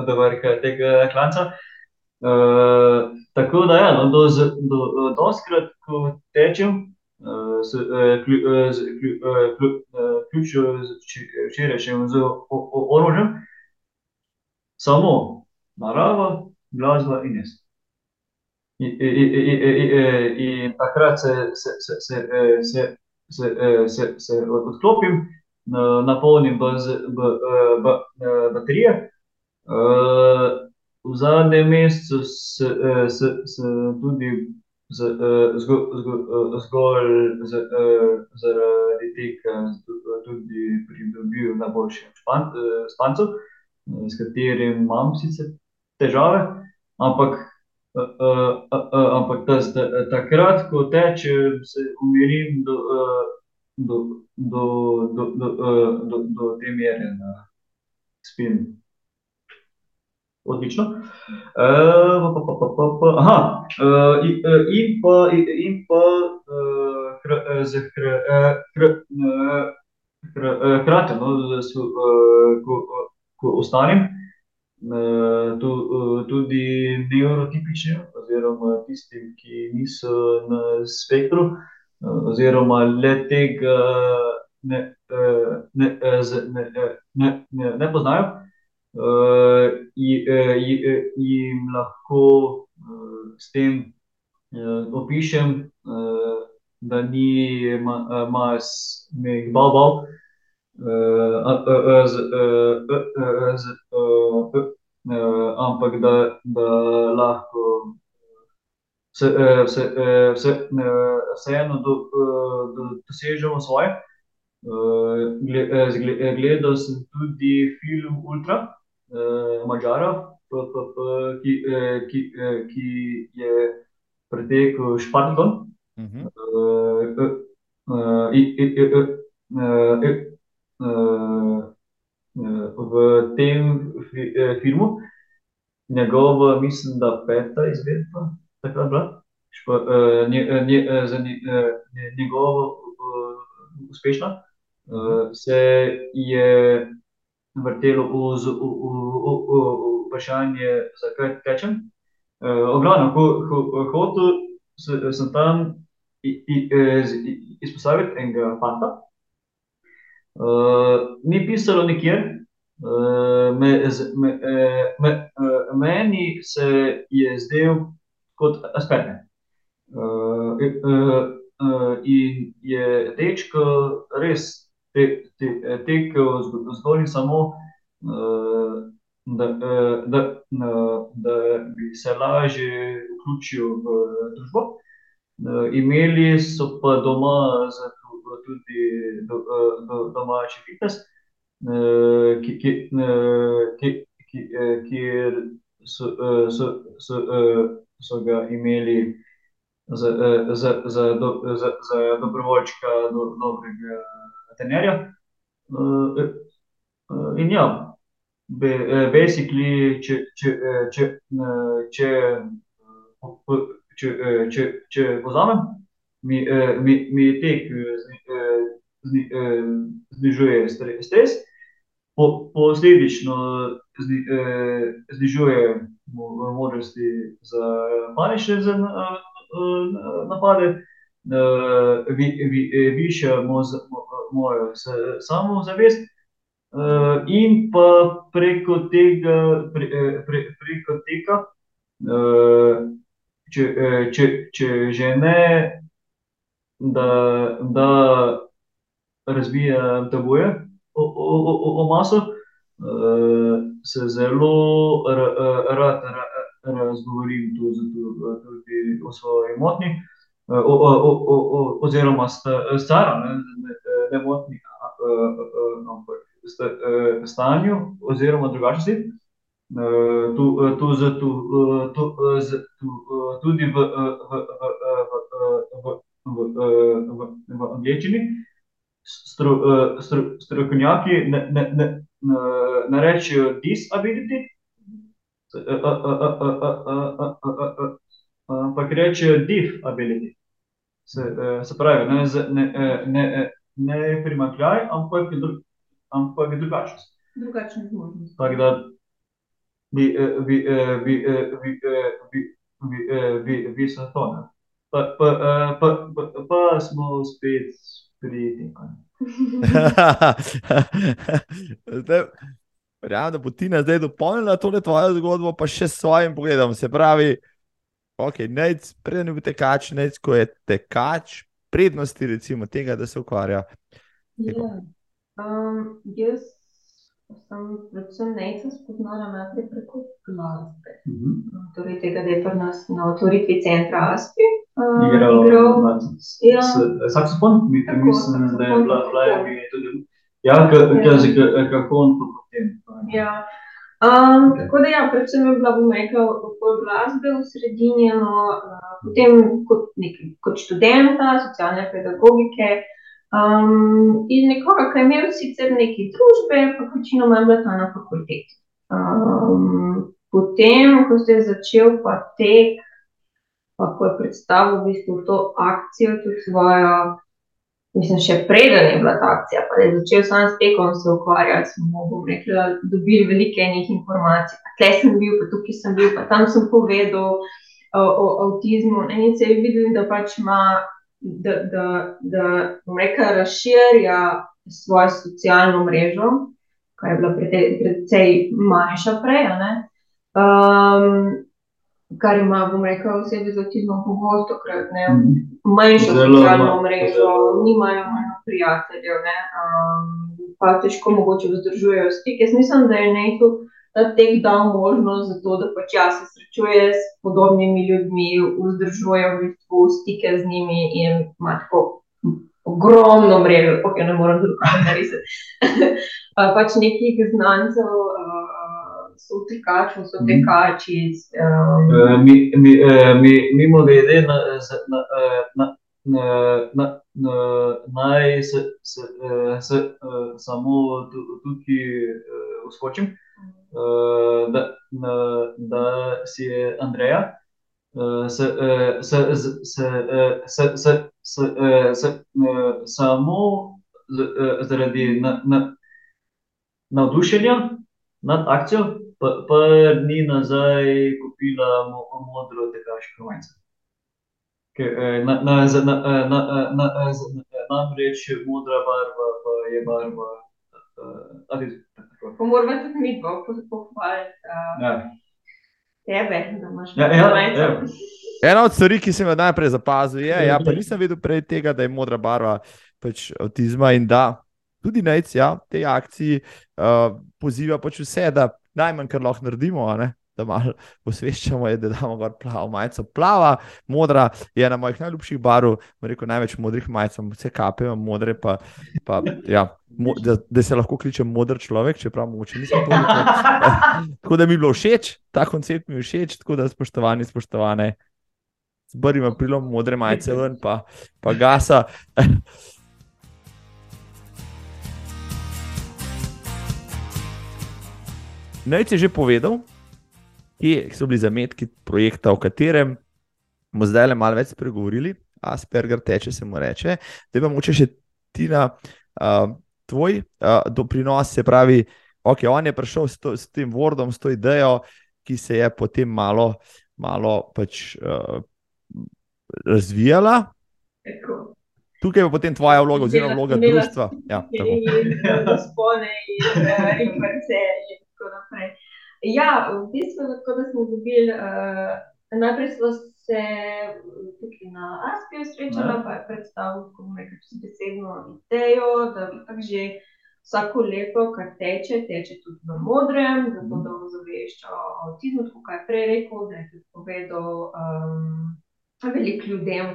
do vrha tega klanca. Uh, tako da, ja, no, do, do, do skrat, ko tečem, uh, s, uh, klju, z, klju, klju, ključo včerajšnjem z orožjem, samo narava, glasba in jaz. In takrat se, se, se, se, se, se, se, se odklopim, napolnim baterije. V zadnjem mesecu se, se, se tudi zgolj zaradi tega tudi pridobil najboljši špancev, s katerim imam sicer težave, ampak Uh, uh, uh, ampak ta, ta, takrat, ko tečem, se umirim do, uh, do, do, do, do, uh, do, do te mere, da spim. Odlično. Uh, pa, pa, pa, pa. Aha, uh, in, in pa, in pa uh, hra, z hkrati, no, ko, ko ostanem. Eh, tu, eh, tudi neurotipični, oziroma tisti, ki niso na spektru, eh, oziroma le tega ne, ne, ne, ne, ne, ne poznajo, jim lahko s tem opišem, da ni mas, me jih bal ampak da, da lahko se, se, se, vseeno do, do, dosežemo svoje. Gledal sem tudi film Ultra, Mačara, ki, ki, ki je pretekel Šparton. Uh -huh. uh, uh, v tem filmu, njegova, mislim, da peta izvedba, takrat bila, špa, nje, nje, za nje, njegovo uspešna, se je vrtelo v, v, v, v vprašanje, zakaj tečem. Oglavno, ko, ko, hotel sem tam izpostaviti enega fanta, Uh, ni pisalo nikjer. Uh, me, me, me, meni se je zdel kot aspekt. Uh, uh, uh, in je dečko res te, te, tekel zgolj in samo, uh, da, da, da, da bi se lažje vključil v družbo. Imeli so pa doma tudi do, do, domači fitness, ki, ki, ki, ki, kjer so, so, so, so ga imeli za, za, za, do, za, za dobrovoljčka do, dobrega trenerja. Eh, eh, in ja, eh, basically, če, če, če, če, če, če, če povzamem, mi, mi, mi tek zni, znižuje stres, po, posledično zni, znižuje možnosti za panične napade uh, vi, vi, višja mojo samozavest. Uh, in pa preko tega, pre, pre, preko tega uh, če, če, če že ne, da, da razvija tabuje o, o, o, o maso, uh, se zelo rad razgovorim tudi o svoji motni, o, o, o, oziroma stara, ne, ne, ne motni, ampak stanju, oziroma drugačnosti. Tu, tu, tu, tu, tu, tudi v, v, v, v, v, v angleščini stro, stro, strokovnjaki ne, ne, ne, ne rečejo disability, ampak rečejo div ability. Se, se pravi, ne, ne, ne, ne primakljaj, ampak ampak drugačnost. Drugačne zmožnosti. Tako da bi, bi, bi, bi, bi, bi, bi, bi se to ne. Pa, pa, pa, pa, pa smo spet pri tem. Verjamem, da bo Tina zdaj dopolnila to tvojo zgodbo, pa še s svojim pogledom. Se pravi, okay, nec, preden je tekač, nec, ko je tekač, prednosti recimo tega, da se ukvarja. Yeah. Um, jaz sem predvsem nekaj spoznala najprej preko glasbe. Mm -hmm. Torej, tega, da je pri nas na otvoritvi centra Aspi. Uh, igral ja. saksofon, mislim, da je bila flyer, tudi. Ja, kako on to potem. Ja. Um, okay. Tako da, ja, predvsem je bila, bom rekel, okoli glasbe v sredini, no, uh, potem kot, nek, kot študenta socialne pedagogike, Um, in nekoga, ki je imel sicer neke družbe, pa večinoma je bila ta na fakulteti. Um, potem, ko se je začel pa tek, pa ko je predstavil v bistvu to akcijo, tudi svojo, mislim, še preden je bila ta akcija, pa je začel sam s tekom se ukvarjati, smo bom rekla, dobili velike enih informacij. Tle sem bil, pa tukaj sem bil, pa tam sem povedal o, o avtizmu. In se je videl, da pač ima da, da, da reka, razširja svojo socialno mrežo, ki je bila precej manjša prej. Um, kar ima, bom rekel, osebe z avtizmom pogosto, krat ne, mhm. manjšo socialno mrežo, nimajo manj prijateljev, ne, um, pa težko mogoče vzdržujejo stik. Jaz mislim, da je nekaj ta tek dal možnost za to, da pač jaz se srečuje s podobnimi ljudmi, vzdržuje v bistvu stike z njimi in ima tako ogromno mrežo, ok, ne morem drugače narisati. pač nekih znancev. So so mhm. tekači. Um... Mi, mi, mi, mimo grede, na, na, na, na, na, na, naj se, se, se, se samo tukaj uskočim. Da, uh, da si je Andreja. Se, se, se, se, se, se, se, se, samo zaradi na, na, navdušenja nad akcijo, pa, pa ni nazaj kupila mo, modro tekaško majico. Namreč na, na, na, na, na, na, modra barva je barva. Uh, Pa moramo tudi mi pohvaliti uh, ja. tebe, da imaš ja, ja, ja. Ena od stvari, ki sem jo najprej zapazil, je, ja, pa nisem videl prej tega, da je modra barva pač avtizma in da tudi nec, ja, te akcije uh, poziva pač vse, da najmanj, kar lahko naredimo, da malo posveščamo, je, da damo gor plavo majico. Plava, modra je ena mojih najljubših barv, rekel največ modrih majic, vse kape modre, pa, pa ja, mo, da, da se lahko kliče modr človek, čeprav mogoče nisem toliko. tako da mi je bilo všeč, ta koncept mi je všeč, tako da spoštovani, spoštovane. Zbrimo prilom modre majice ven, pa, pa gasa. Naj ti že povedal, kje so bili zametki projekta, o katerem bomo zdaj le malo več spregovorili. Asperger teče, se mu reče. Zdaj pa moče še Tina, uh, tvoj uh, doprinos, se pravi, ok, on je prišel s, to, s tem Wordom, s to idejo, ki se je potem malo, malo pač, uh, razvijala. Tako. Tukaj je potem tvoja vloga, oziroma vloga društva. Ja, tako. in spone in eh, in vrce in tako naprej. Ja, v bistvu tako, da smo dobili, uh, najprej smo se tukaj na Aspiju srečala, Ja. pa je predstavil, kako bom rekla, čisto besedno idejo, da itak že vsako leto, kar teče, teče tudi v modrem, zato da ozavešča o avtizmu, tako kot je prej rekel, da je tudi povedal um, veliko ljudem,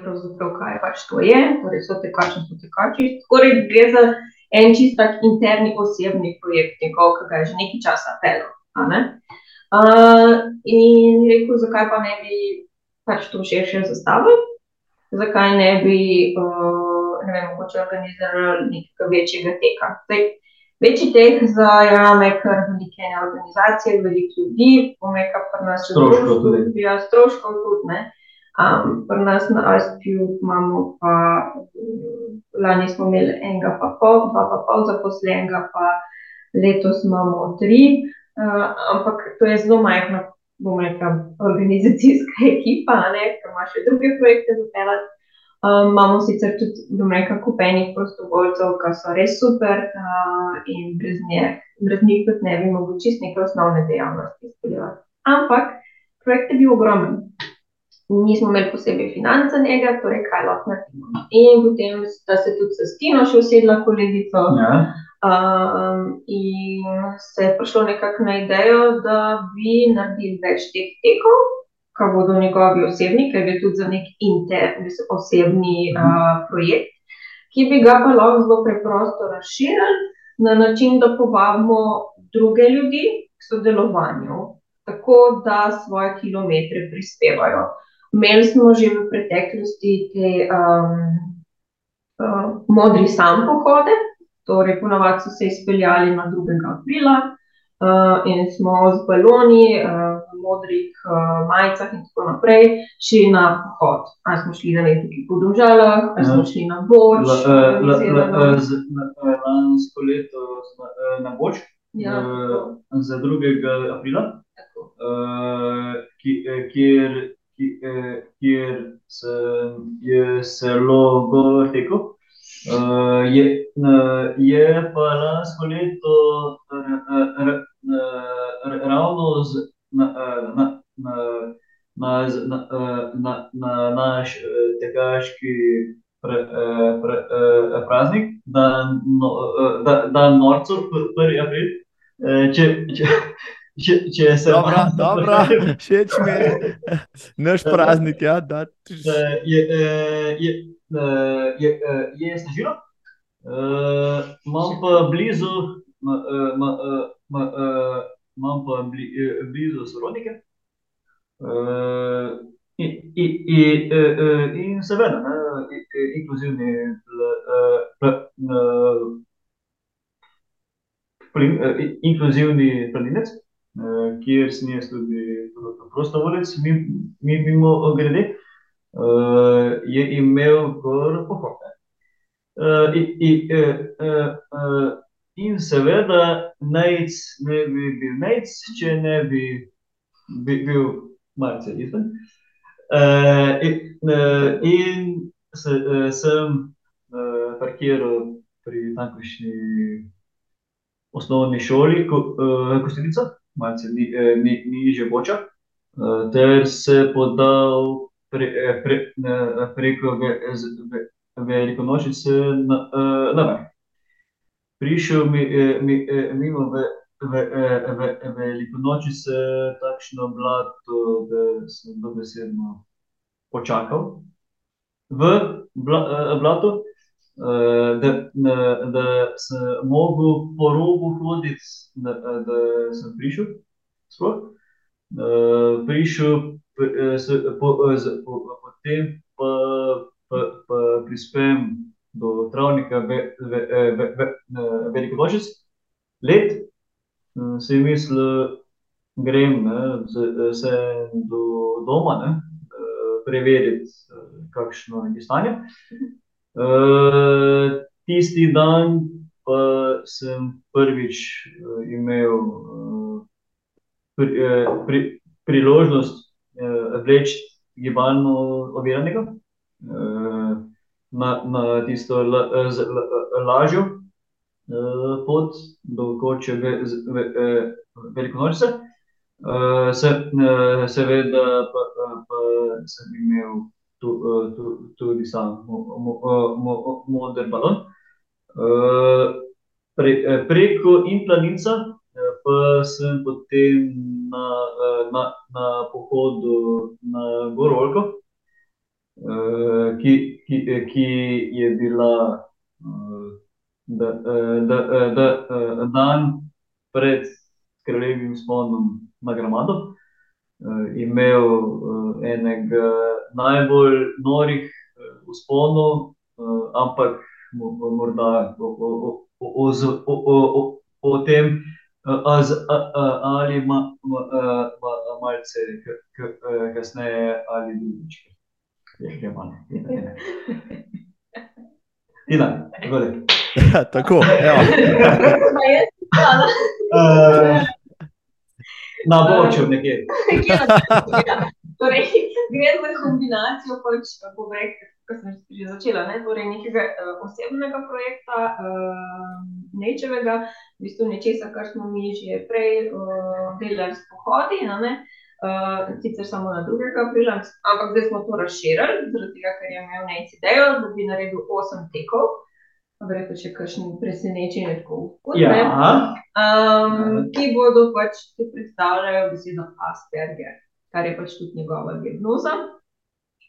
kaj pač to je, torej so tekači, so tekači. Skoraj gre za en čist tak interni osebni projekt njegov, ki ga je že nekaj časa peljal. a ne. Uh, in rekel, zakaj pa ne bi pač to širše zastavili, zakaj ne bi, uh, ne vem, mogoče organizirali nekega večjega teka. Zdaj, večji tek zajame kar velike ene organizacije, veliko ljudi, bom rekla, pri nas še Stroškov tudi. Ja, stroškov tudi, ne. Um, pri nas na Aspiju imamo pa, lani smo imeli enega pa pol, dva pa pol zaposlenega, pa letos imamo tri, uh, ampak to je zelo majhna, bom rekla, organizacijska ekipa, ne, ker ima še druge projekte zapeljati. Um, imamo sicer tudi, bom rekla, kupenih prostovoljcev, ki so res super uh, in brez, nje, brez njih tudi ne bi mogli čist neke osnovne dejavnosti izpeljati. Ampak projekt je bil ogromen. Nismo imeli posebej financ za njega, torej kaj lahko naredimo. In potem sta se tudi s Tino še usedla kolegico Ja. um, in se je prišlo nekako na idejo, da bi naredili več teh tekov, ki bodo njegovi osebni, ker je tudi za nek inter, mislim, osebni uh, projekt, ki bi ga pa lahko zelo preprosto razširili na način, da povabimo druge ljudi k sodelovanju, tako da svoje kilometre prispevajo. Imeli smo že v preteklosti te um, uh, modri sam pohode, torej ponavadi so se izpeljali na 2. aprila uh, in smo z baloni, uh, v modrih uh, majicah in tako naprej šli na pohod. Ali smo šli na nekaj po Domžalah, ali smo Ja. šli na La- eh, eh, eh, Lansko leto na Boč, Ja, za 2. aprila, tako. eh, ki- kjer, kjer sem je zelo gor tekel. Uh, je, uh, je pa lansko leto ravno z, na, eh, na, na, na, na, eh, na, na naš eh, tekaški pre, eh, pre, eh, praznik, dan, no, eh, da, dan norcev, pr- 1. april. Eh, Če, če, če, če se Dobro, malo dobro, všeč mi je. Naš praznik, ja, da. Eh, je, eh, je, eh, je, eh, je snežilo. Eh, Imam pa blizu, ma- ma- ma- imam pa bli- blizu sorodnike. In, in, in, eh, in seveda, inkluzivni pl- pl- plin- inkluzivni planinec, kjer sem jaz tudi prostovoljec, mi- mi- mimo grede, eh, je imel kar pohod. ne. Eh, in, in, eh, eh, eh, in seveda, Nejc ne bi bil Nejc, če ne bi bi- bil malce izven. Eh, in, eh, in se, eh, sem eh, parkiral pri tamkajšnji osnovni šoli, ko, eh, Kosterica, malce ni, eh, ni, nižje Boča, eh, ter se podal pre, eh, pre, eh, preko ve, z- ve, Velikonočnice na, eh, vrh. Prišel mi, eh, mi, eh, mimo ve, ve, eh, ve, Velikonočnice takšno blato, da sem dobesedno počakal. V bla, eh, eh, da, da, da sem mogel po robu hoditi, da, eh, da sem prišel. Sploh. Eh, prišel, eh, s, po, eh, z, po, potem pa, pa, pa prispem do travnika ve, ve, eh, ve, ve, eh, Velikonočnic, let, eh, si mislil, grem ne, z, se do doma, ne, eh, preveriti, kakšno je stanje. Uh, tisti dan pa sem prvič uh, imel uh, pri, uh, pri, priložnost uh, vleči gibalno oviranega uh, na, na tisto la, z, la, lažjo uh, pot do koče ve, ve, ve, velikonočce. Uh, se, uh, seveda pa, pa sem imel tudi sam mo, mo, moder balon. Uh, pre, preko Implanica pa sem potem na, na, na pohodu na Gorolko, ki, ki, ki je bila da, da, da, dan pred kraljevim sponom na Gramado. Imel enega najbolj norih usponov, ampak morda o, o, o, o, tem, az, a, a, ali ma, ma, ma, malce k, k, kasneje, ali drugič. Je že malo. Tina, gledaj. Tako, evo. Uh, na boču nekje. Torej, gre za kombinacijo, pač, kako rekel, ko sem že začela, ne? torej nekega uh, osebnega projekta, uh, nečevega, v bistvu nečesa, kar smo mi že prej uh, delali s pohodi, uh, sicer samo na 2. aprila, ampak zdaj smo to razširili, zaradi tega, ker je imel nec idejo, da bi naredil 8 tekov. Verjetno še kakšni presenečenji, tako kot Ja. ne. Um, ki bodo pač ti predstavljajo besedo Asperger, kar je pač tudi njegova diagnoza.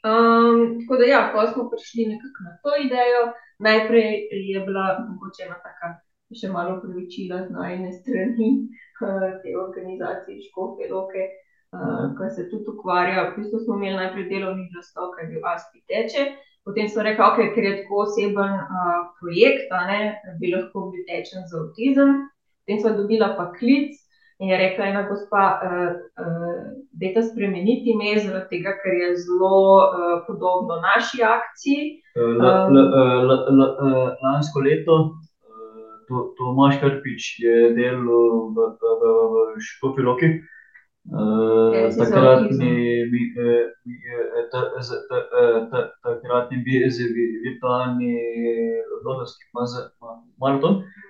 Um, tako da, ja, ko smo prišli nekako na to idejo, najprej je bila mogoče ena taka še malo upravičila z najne strani uh, te organizacije Škofje Loke, uh, ki se tudi ukvarja. V bistvu smo imeli najprej delovni nastop, ki je bil Aspi teče. Potem smo rekli, okay, ker je tako oseben uh, projekt, ne, bi lahko bil tečen za avtizem. Potem smo dobila pa klic in je rekla ena gospa, uh, uh, dajte spremeniti ime, zaradi tega, ker je zelo uh, podobno naši akciji. L, l, l, l, l, lansko leto to, Tomaš Karpič je delal v, v, v, v Škofi Loki. Uh, Ja, takratni eh, eh, eh, takratni bi- virtualni londonski maraton. Uh,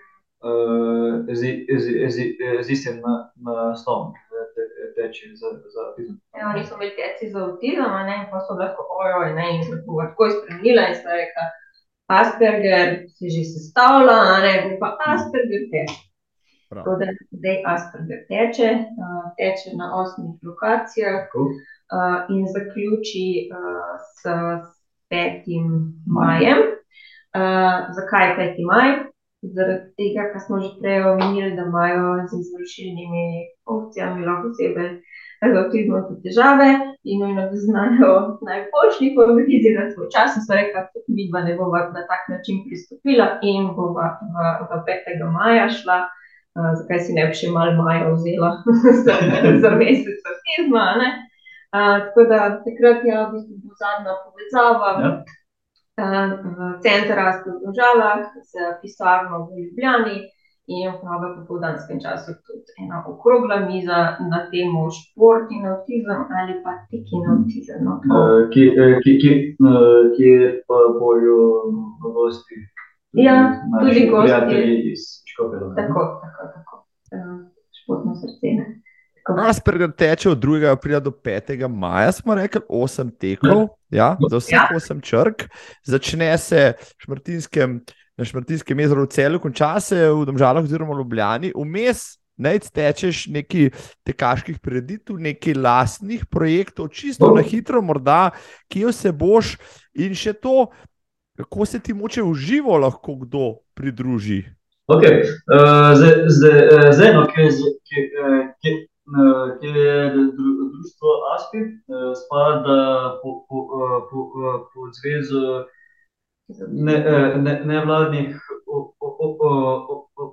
z, z, z, z istim na, naslovom, da te- teče za, za avtizem. Ja, oni so imeli teci za avtizem, a ne, pa so lahko, ojoj, ne, in sem tako spremenila in sta rekla, Asperger se že sestavlja, a ne, bo pa Asperger teče. Prav. Tako da zdaj Asperger teče, uh, teče na osmih lokacijah uh, in zaključi uh, s 5. majem. Zakaj 5. maj? Zaradi tega, kar smo že prej omenili, da imajo z izvršilnimi funkcijami lahko osebe z avtizmom tudi težave in nujno da znajo najboljši organizirati svoj čas. In so rekli, da mi dva ne bova na tak način pristopila in bova v, v 5. maja šla. Uh, zakaj si ne bi še malo maja vzela za, mesec avtizma? Uh, tako da takrat je v bistvu zadnja povezava. Ja. V center Aspen v Domžalah, z pisarno v Ljubljani in pa v popoldanskem času tudi ena okrogla miza na temo šport in avtizem ali pa tek in avtizem. No, eh, uh, kjer pa bojo gosti. Ja, tudi. Prijatelji iz Škofje Loke. Tako, tako, tako. Športno srce. Ne? Tako. Asperger teče od 2. aprila do 5. maja, smo rekli, 8 tekov, ja, za vseh Ja. 8 črk. Začne se šmartinskem, na Šmartinskem jezeru v celu, konča se v Domžalah oziroma Ljubljani. Vmes naj tečeš nekaj tekaških preditev, nekaj lastnih projektov, čisto Oh. na hitro, morda, kje se boš in še to, kako se ti moče v živo lahko kdo pridruži. Okay. Uh, zdaj, zdaj, eh, zdaj, no, ki ki, eh, ki, eh, ki je dru, društvo ASPI, uh, spada po, po, po, eh, pod zvezo ne, ne, nevladnih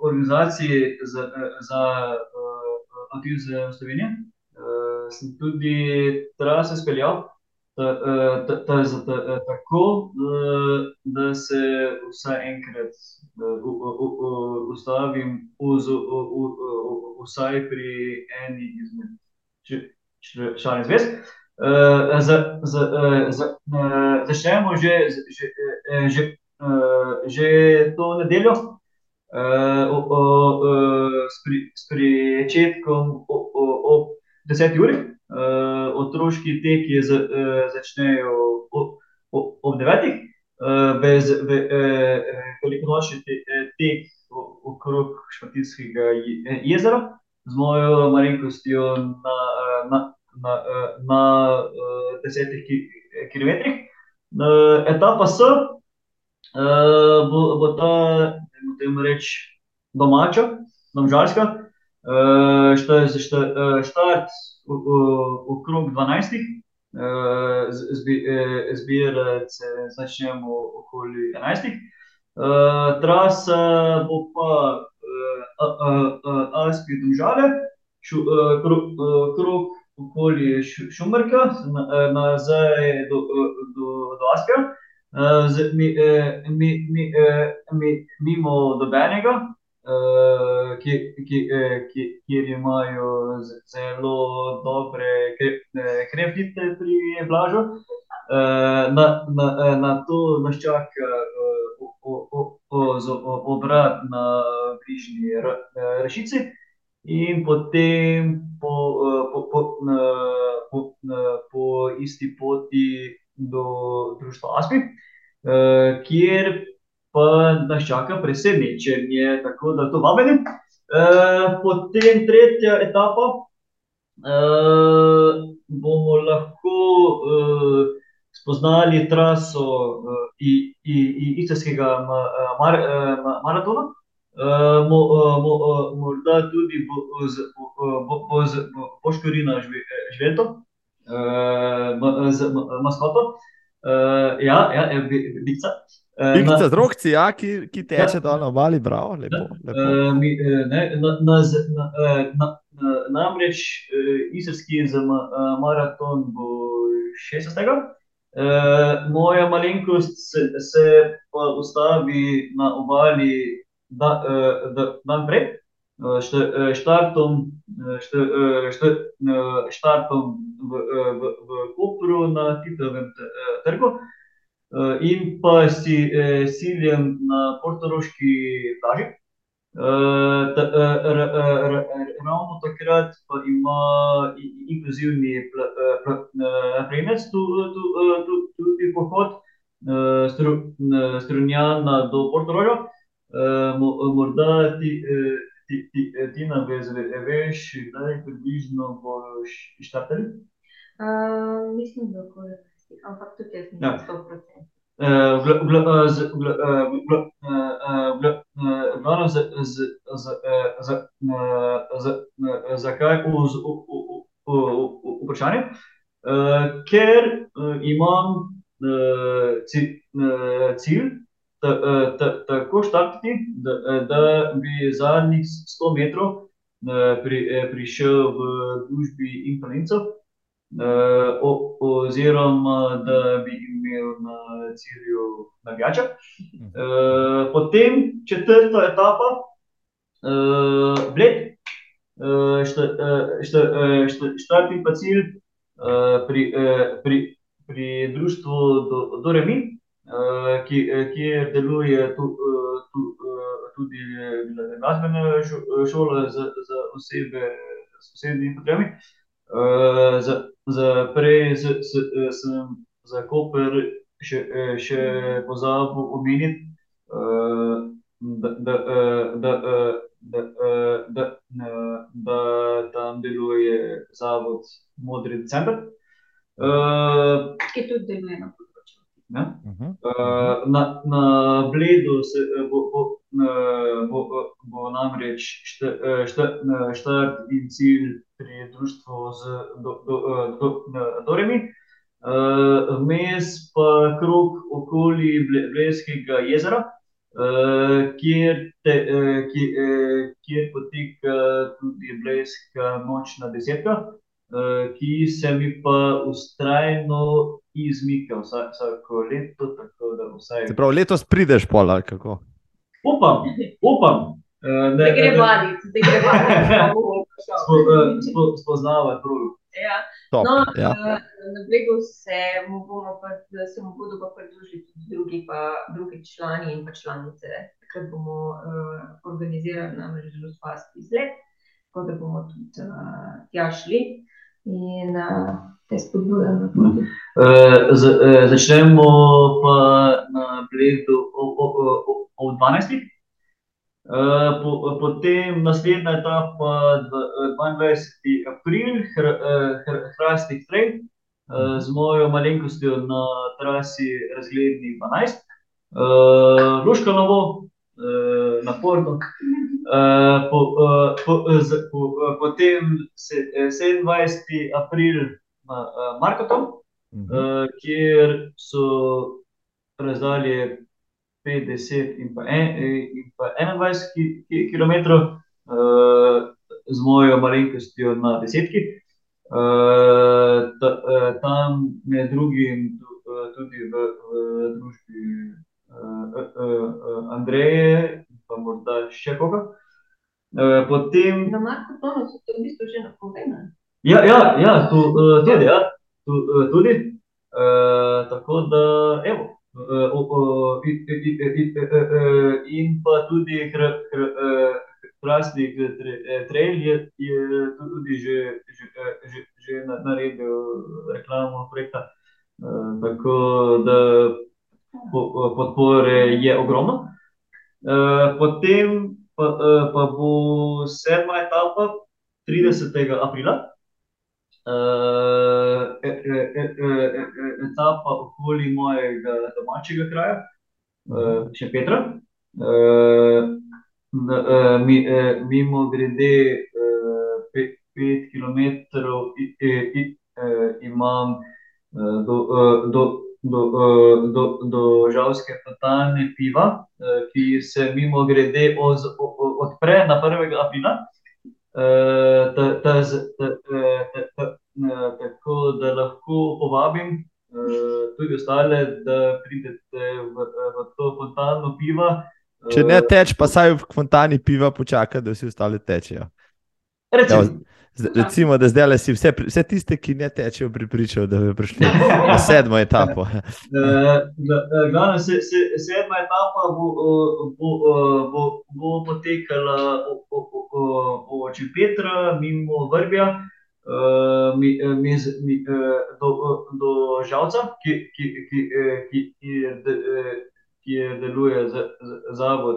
organizacij za, za avtizem Slovenije. Sem tudi trase speljal tako, da se vsaj enkrat ustavim vsaj pri eni izmed članic zvez. Začnemo že že že že to nedeljo s pričetkom ob deseti uri. Otroški teki začnejo ob devetih. velikonočni tek okrog Šmartinskega jezera z mojo malenkostjo na, na, na, na desetih kilometrih. etapa S bo, bo ta, dajmo temu reči, domača, domžalska. štart okrog dvanajstih, zbirati se začnemo okoli enajstih. trasa bo pa Asti Domžale, krog okoli Šumrka, nazaj do, do, do Aspja. z mimo Dobenega, ki, ki, kjer imajo zelo dobre krektivke pri Blažu. na, na, nato nas čaka obrat na bližnji Rešici in potem po, po, po, po, po isti poti do društva Aspi, kjer pa nas čaka presenečenje, tako da to vabim. potem tretja etapa, bomo lahko spoznali traso Istrskega maratona. morda tudi bo z, bo z Boškorina žveto, z maskoto. ja, ja, Bikica. Bikica z Rokci, ja, ki, ki teče dol na obali, bravo, lepo, lepo. mi, ne, na, na, na, namreč istrski maraton bo šestnajstega. moja malenkost se, se pa ustavi na obali dan prej, štartom, štartom v, v, v Kopru na Titovem trgu. In pa s ciljem na portoroški plaži. ravno takrat pa ima inkluzivni premec tudi pohod, Strunjana do Portoroža. morda ti, ti, ti, Tina, veš, kdaj približno bojo štartali? mislim, da okoli enajstih, ampak tudi jaz nisem sto z, z, zakaj vprašanje? ker imam cilj tako štartati, da, da bi zadnjih sto metrov prišel v družbi in planincev. oziroma da bi imel na cilju navijača. potem četrta etapa, Bled. štart in pa cilj pri, pri, pri društvu Do re mi, ki, kjer deluje tudi glasbena šola za, za osebe s posebnimi potrebami. Za, za prej sem za Koper še, še pozabil omeniti, da, da, da, da, da, da tam deluje zavod Modri december. Ki tudi deluje na področju Ja. na, na Bledu se bo, bo, bo, bo namreč štart in cilj pri društvu z Do, Do, Do, Do re mi. vmes pa krog okoli Blejskega jezera, kjer kjer poteka tudi blejska nočna desetka, ki se mi pa vztrajno izmike vsa, vsako leto. Vsaj... Se pravi, letos prideš pol ali kako? Upam, upam. Uh, ne gre vaditi, ne gre vaditi. Spoznavati progo. Ja. Top, no, ja. uh, na bregu se mu, pa, se mu bodo pa pridružili tudi drugi, pa, drugi člani in pa članice. Takrat bomo uh, organizirali namreč zelo spasti izlet, tako da bomo tudi uh, tja šli in uh, te spodbujamo na poti. Uh, začnemo pa na bledu ob 12. Uh, po, potem naslednja etapa, 22. april, hr, hr, Hrastnik Trail uh, z mojo malenkostjo na trasi razgledni 12, uh, Luška Novo, uh, naporno. Uh, po, uh, po, z, po, uh, potem se, 27. april, uh, Markoton, uh, kjer so razdalje 50 in pa, en, in pa 21 km, uh, z mojo malenkostjo na desetki. Uh, ta, uh, tam med drugim tudi v, v družbi uh, uh, uh, Andreje, pa morda še koga. Uh, potem... Na Markotonu so to v bistvu že napovedali. Ja, ja, ja, tu, uh, tudi. Ja, tu, uh, tudi. Uh, tako da, evo. In pa tudi Hrastnik Trail je, je tudi že, že, že, že naredil reklamo projekta. Tako da podpore je ogromno. Potem pa, pa bo sedma etapa 30. aprila. Uh, etapa okoli mojega domačega kraja, uh, še Petra. Uh, mi, mimo grede, pet, pet km imam do, do, do, do, do žalske totalne piva, ki se mimo grede oz, odpre na 1. aprila. Ta, ta, ta, ta, ta, ta, tako da lahko povabim uh, tudi ostale, da pridete v, v to fontano piva. Če ne teč, pa saj v fontani piva počaka, da vsi ostali tečejo. Recimo. Ja, recimo, da zdaj le si vse, vse tiste, ki ne tečejo, pripričajo, da bi prišli na sedmo etapo. Glavno, se, se, sedma etapa bo, bo, bo, bo potekala od Petra, mimo Vrbja, uh, mi, mi, mi, uh, do, do Žalca, ki, ki, ki, ki, ki, de, ki deluje za, za, zavod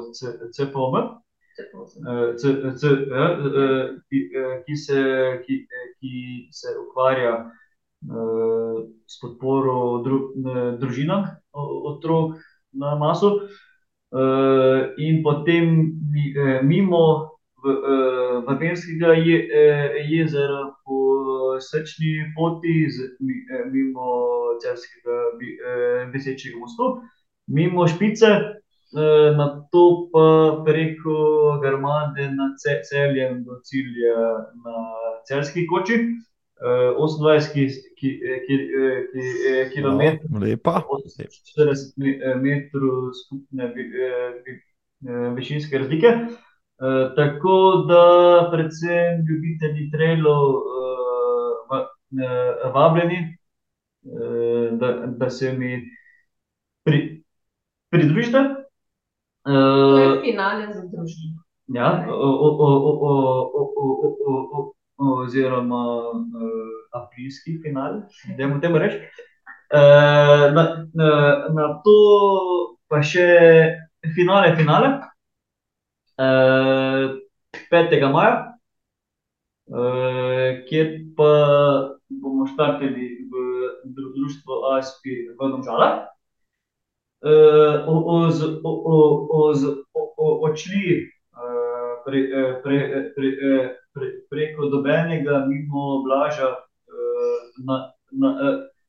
CPOM. Ki se, ki, ki se ukvarja uh, s podporo dru, družinam otrok na masu, uh, in potem mimo Vapenskega je, jezera po srčni poti, z, mimo celskega visečega mostu, mimo Špice, na to pa preko Grmade na celjem do cilja na celski koči. 28 ki, ki, ki, ki, km, no, lepa. 40 metrov skupne višinske razlike. Tako da, predvsem ljubitelji trailov, vabljeni, da, da se mi pri, pridružite. To je finale za družino. Ja, oziroma aprilski finale, da jim temu reči. Na, na, na to pa še finale, finale. 5. maja, kjer pa bomo štartili v društvu ASP v Domžalah. Odšli pre, pre, pre, pre, preko dobenega, mimo Blaža na, na,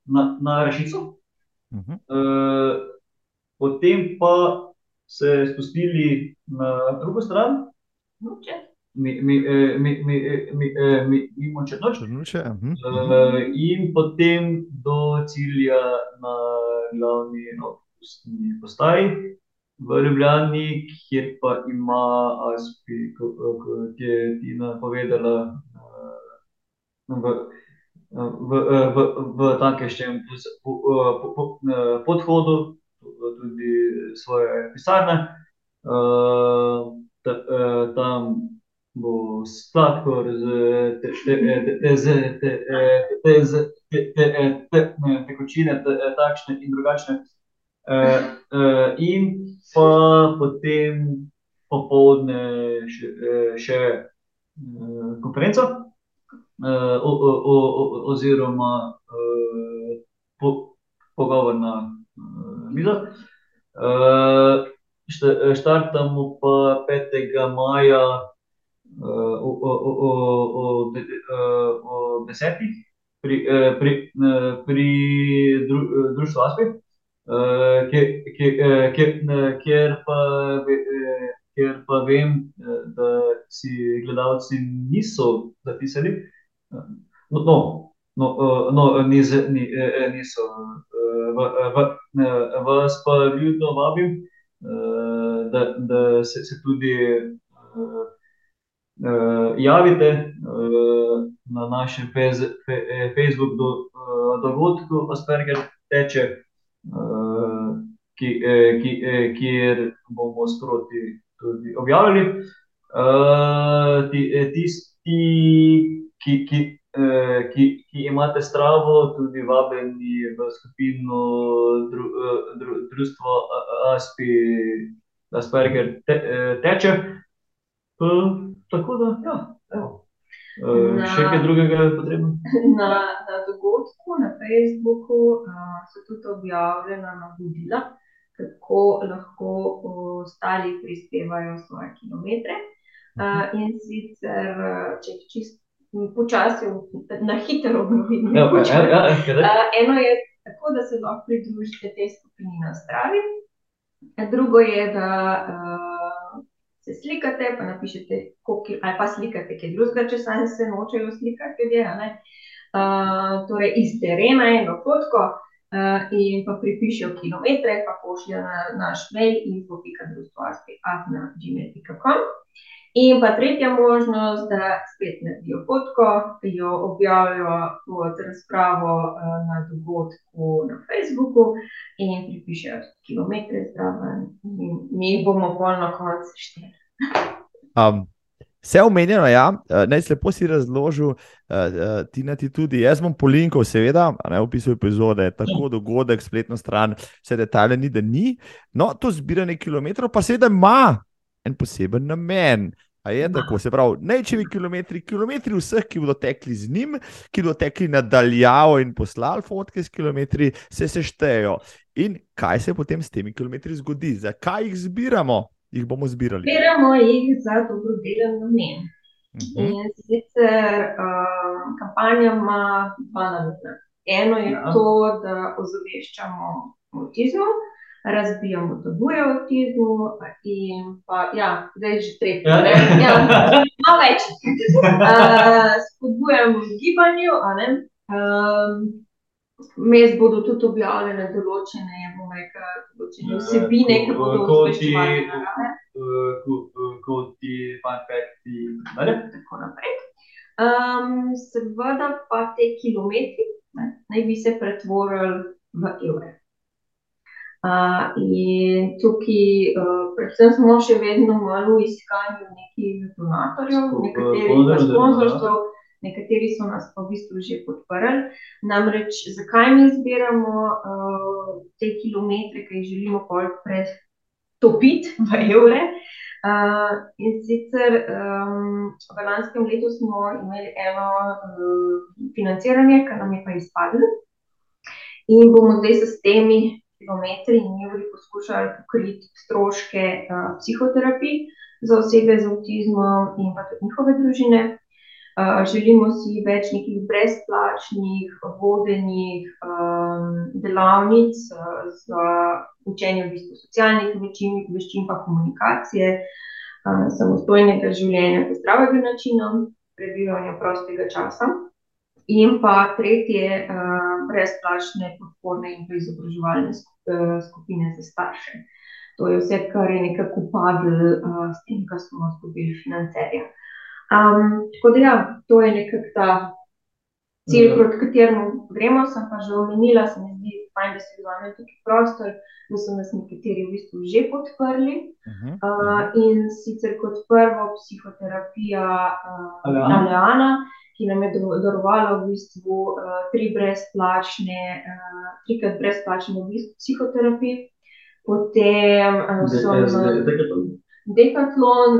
na, na Rešico. Uh -huh. Potem pa se spustili na drugo stran, Nuče. mimo Črnoč. Črnuče. mhm. Uh, in potem do cilja na glavni avtobusni postaji v Ljubljani, kjer pa ima Aspi, ko- kot je Tina povedala, uh, v, v, v, v po- po- podhodu tudi svoje pisarne. Uh, ta- uh, tam bo sladkor z te- te- te- te- z- te- te- z- te- te- te- ne, tekočine, te- takšne in drugačne. Uh, uh, in pa potem popoldne še, še uh, konferenca, uh, o, o, o, oziroma uh, po, pogovorna uh, miza. Uh, štartamo pa petega maja uh, o, o, o, o, o, de, uh, o desetih pri, pri, pri dru, društvu Aspi, uh, kjer, pa kjer pa vem, da si gledalci niso zapisali. No, no, no, no ni, uh, niso, vas pa vljudno vabim, da, da se, se tudi uh, javite uh, na našem fez, fe, Facebook do, uh, dogodku Asperger teče, ki, eh, ki, eh, kjer bomo sproti tudi objavljali. Uh, ti, eh, tisti, ki, ki, eh, ki, ki imate stravo, tudi vabljeni v skupino dru, eh, dru, Društvo A- A- Aspi, Asperger te, eh, teče. Tako da, ja, evo. Uh, še kaj drugega je potrebno? Na, na dogodku na Facebooku uh, so tudi objavljena navodila, kako lahko ostali prispevajo svoje kilometre. Uh, in sicer, če čist počasi, na hitro obnovim. Ja, ja, ja, ja? Uh, eno je tako, da se lahko pridružite tej skupini na Stravi, drugo je, da uh, se slikate, pa napišete, koliko, ali pa slikate kaj drugega, če sami se nočejo slikati, ljudje, a ne. Uh, torej iz terena eno fotko uh, in pa pripišejo kilometre, pa pošljejo na naš mail info.društvoaspi.gmail.com. In pa tretja možnost, da spet naredijo fotko, jo objavijo pod razpravo eh, na dogodku na Facebooku in pripišejo kilometre zraven in mi jih bomo pol na koncu šteli. Um, vse omenjeno, ja, eh, naj lepo si razložil, uh, Tina, ti tudi. Jaz bom polinkal, seveda, ne v opisu epizode, tako dogodek, spletno stran, vse detajle ni, da ni. No, to zbiranje kilometrov pa seveda ima en poseben namen. A je tako, se pravi, najčevi kilometri, kilometri vseh, ki bodo tekli z njim, ki bodo tekli nadaljavo in poslali fotke s kilometri, se seštejejo. In kaj se potem s temi kilometri zgodi, zakaj jih zbiramo? Jih bomo zbirali. Zbiramo jih za dobrodelen namen. Mhm. In sicer um, kampanja ima dva namena. Eno je Ja. to, da ozaveščamo avtizmu, razbijamo tabuje o avtizmu, in pa, ja, zdaj je že tretji. Ja. Ja, malo več. Uh, spodbujamo v gibanju. Um, Mes bodo tudi objavljene določene, bomo rekli, določene Ja, vsebine, ki bodo ko ti- osveščevale narave. Uh, ko- uh, kot ti fun facti, ne? tako naprej. Um, seveda pa te kilometri ne, naj bi se pretvorili v evre. Uh, in tukaj, uh, predvsem smo še vedno malo v iskanju nekih donatorjev, Spo- nekaterih sponzorstev, nekateri so nas pa v bistvu že podprli. Namreč, zakaj mi zbiramo uh, te kilometre, ki jih želimo pol pretopiti v evre? Uh, in sicer um, v lanskem letu smo imeli eno uh, financiranje, ki nam je pa izpadlo, in bomo zdaj s temi kilometri in evri poskušali pokriti stroške uh, psihoterapij za osebe z avtizmom in pa tudi njihove družine. Uh, želimo si več nekih brezplačnih, vodenih um, delavnic uh, za učenje v bistvu socialnih veščin, veščin pa komunikacije. samostojnega življenja, zdravega načina prebivanja prostega časa. In pa tretje, brezplačne podporne in izobraževalne skupine za starše. To je vse, kar je nekako upadlo s tem, ko smo izgubili financerja. tako da ja, to je nekako ta cilj, proti kateremu gremo, sem pa že omenila, se mi zdi fajn, da si vzamem tukaj prostor, da so nas nekateri v bistvu že podprli. in sicer kot prvo psihoterapija, Aleana, ki nam je darovala v bistvu, tri brezplačne, trikrat brezplačen obisk psihoterapij. Potem, Decathlon,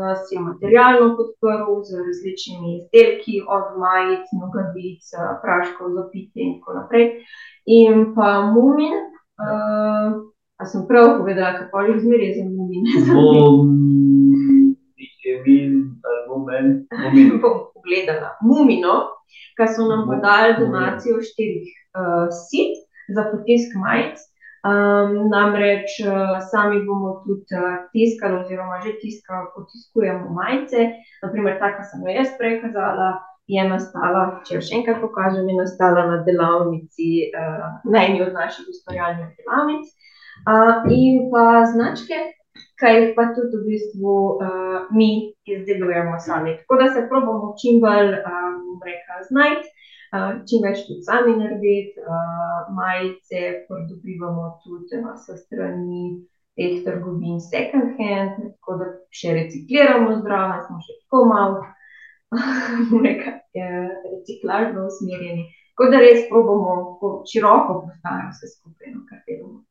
nas je materialno podprl z različnimi izdelki, od majic, nogavic, praškov za pitje in tako naprej. In pa Mumin, a sem prav povedala, pol jih zmeraj zamenim. Bom pogledala. Mumino, ke so nam pa dali donacijo štirih, sit za potisk majic. namreč, sami bomo tudi, tiskali oziroma že tiskamo, potiskujemo majice, na primer ta, ke sem jo jaz prej kazala, je nastala, če jo še enkrat pokažem, je nastala na delavnici, na eni od naših ustvarjalnih delavnic. in pa značke, jih pa tudi v bistvu, mi izdelujemo sami, tako da se probamo čim bolj, bom rekla, znajti, čim več tudi sami narediti, majice pridobivamo tudi s strani teh trgovin second hand, tako da še recikliramo zraven, smo še tako malo, bom rekla, reciklažno usmerjeni. Tako da res probamo široko postaviti vse skupaj, no, kar delamo.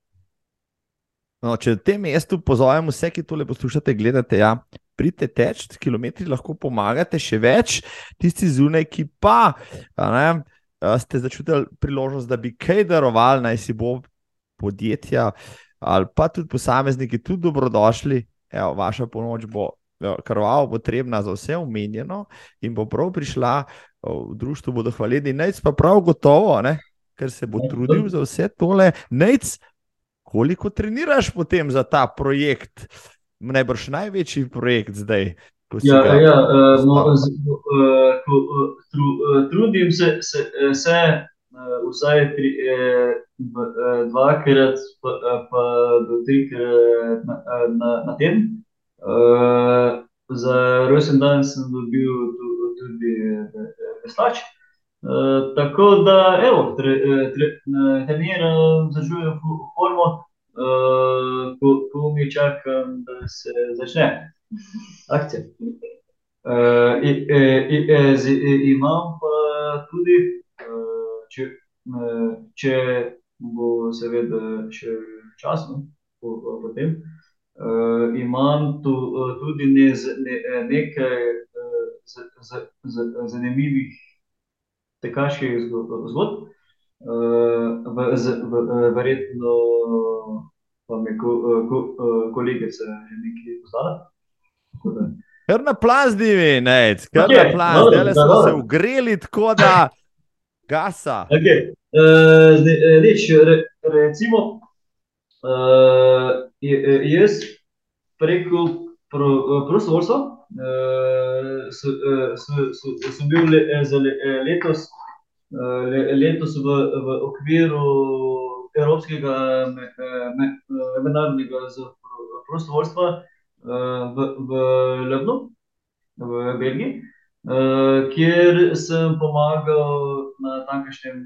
No, če na tem mestu pozovem vse, ki tole poslušate, gledate, ja, pridite teč, kilometri lahko pomagate, še več, tisti zunaj, ki pa, a ne, ste začutili priložnost, da bi kaj darovali, naj si bo podjetja ali pa tudi posamezniki, tudi dobrodošli. Evo, vaša pomoč bo, krvavo potrebna za vse omenjeno in bo prav prišla, v društvu bodo hvaležni, Nejc pa prav gotovo, ne, ker se bo trudil za vse tole. Nejc, koliko treniraš potem za ta projekt? Najbrž največji projekt zdaj, ko ga... Ja, ja, no, trudim se, se, se, vsaj tri, dvakrat pa do trikrat na, na teden. za rojstni dan sem dobil tudi veslač. Tako da, evo, treniram, vzdržujem formo, komaj čakam, da se začne akcija. imam pa tudi, če, če bo seveda še časno potem, imam tudi nekaj zanimivih tekaških zgodb. verjetno vam je kolegica že nekaj da... Kar naplazni mi, Nejc, kar naplazni, zdajle smo se ogreli, tako da gasa. Okej, zdaj, nič, recimo, jaz preko prostovoljstva, s, s, sem bil za letos, letos v, v okviru evropskega mednarodnega prostovoljstva, v, v Ljubnu, v Belgiji. kjer sem pomagal na tamkajšnjem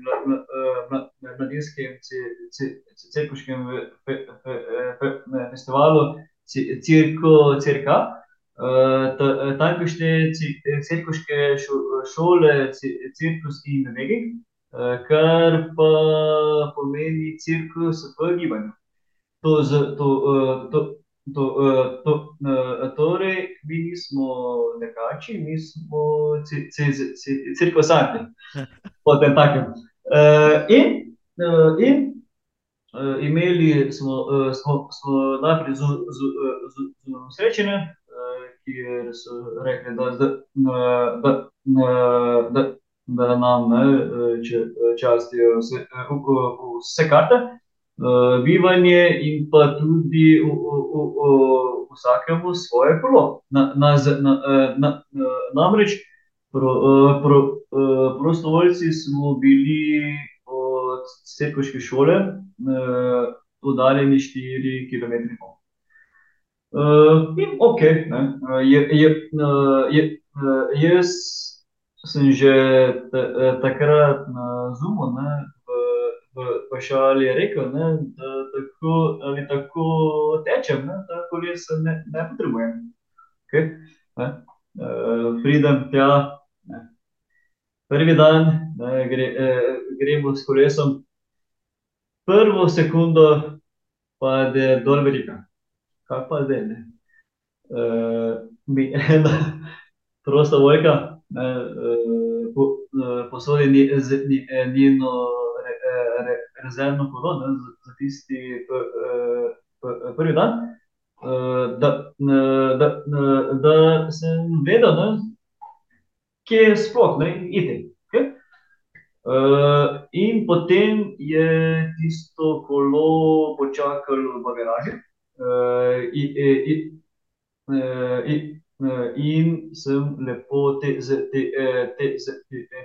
mladinskem cirkuškem festivalu Cirko Circa. tamkajšnje cirkuške šole Cirkus in Regij, kar pa pomeni cirkus v gibanju. To z, to, to, to, to, torej mi nismo tekači, mi smo cirkusanti. Potemtakem. in, in, imeli smo, smo, smo najprej srečanje, kjer so rekli, da da, da, da nam, ne, častijo vse karte, bivanje in pa tudi vsakemu svoje kolo. Na, na, na, na, na, na, namreč pro, pro, prostovoljci smo bili od Cerkoške šole oddaljeni 4 km. Uh, in ok, ne, je, je, je, jaz sem že takrat na Zumu, ne, v, v šali rekel, ne, da tako ali tako tečem, ne, da kolesa ne, ne potrebujem. Okay, ne, uh, pridem tja. Prvi dan ne, gre, eh, gremo s kolesom, prvo sekundo pade dol velika. Kaj pa zdaj, ne? Uh, mi ena prostovoljka, ne, uh, po, uh, posodi ni, z, ni, njeno rezervno kolo, ne, za tisti prvi dan. Da, da, da sem vedel, ne, kje je sploh, ne, iti, okej. In potem je tisto kolo počakalo v garaži, in sem lepo te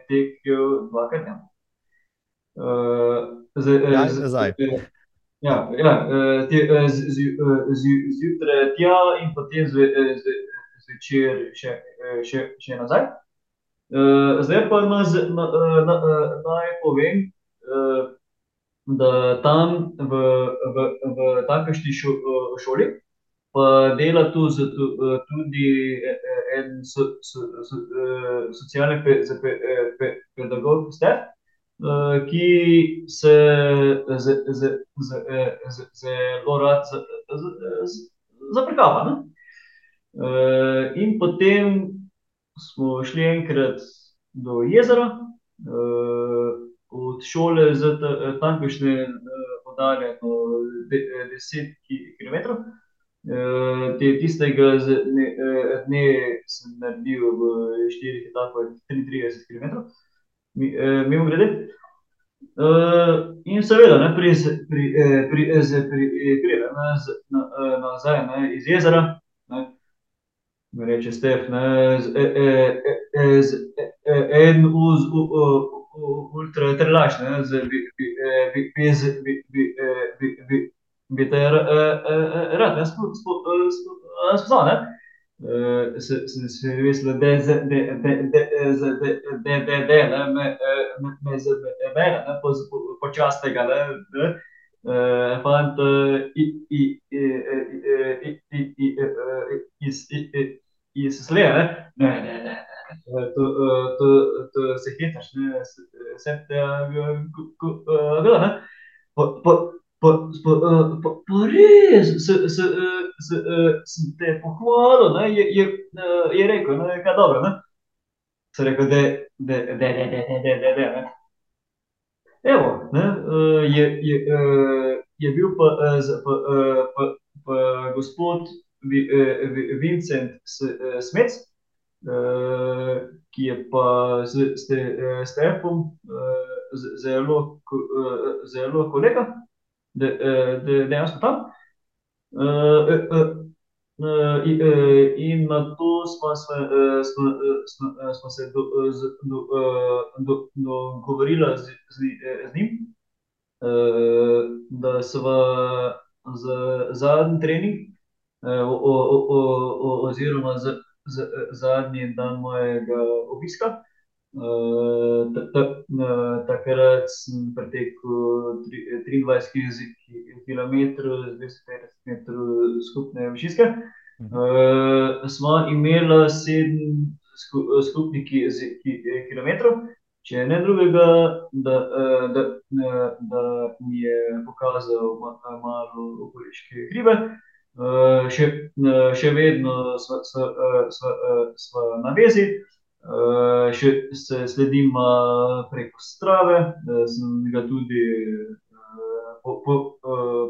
tekel dvakrat dnevno. Kdaj nazaj? Ja, ja, te zjutraj tja in potem zvečer še, še, še nazaj. Zdaj pa na na, naj povem, da tam v, v, v tamkajšnji šoli pa dela tu tudi en socialni pedagog ki se zelo rad zafrkava, ne. in potem smo šli enkrat do jezera, od šole z tamkajšnje oddaljeno deset kilometrov. tistega dne sem naredil v štirih etapah triintrideset kilometrov. mimogrede. in seveda, ne, pri pri, pri pridem, ne, z nazaj, ne, iz jezera, mi reče Stef, ne, z z en ultratrlač, ne, z bi, bi, bi, bi z, bi, bi, bi, bi, bi te rad, ne, spoznal, ne. sem si mislil, da z, da, da, da, z, da, da, da, da, ne, me, me zabere, ne, počasnega, ne, fant iz, iz Slije, ne. Ne, ne, ne, ne, to, to, to se hecaš, ne, sem te videl, ne. Pa, pa, pa, pa, pa, pa res, se, se, se, sem te pohvalil, ne, je, je, je rekel, ne, kaj dobro, ne. Sem rekel: "Daj, daj, daj, daj, daj, daj, daj, daj, ne." Evo, ne, je, je, je bil pa z pa, pa, pa gospod Vincent Smec, ki je pa s Stefom zelo zelo kolega, dejansko tam. in nato sva se, sva, sva, sva se dogovorila z, z njim, da sva za zadnji trening, oziroma za, za zadnji dan mojega obiska, takrat sem pretekel triindvajset kilometrov z dvesto petdeset metrov skupne višinske. sva imela sedem skupnih kilometrov, če ne drugega, da, da, da mi je pokazal malo okoliške hribe. Še, še vedno sva, sva, sva, sva na zvezi, še se slediva preko Strave, sem ga tudi,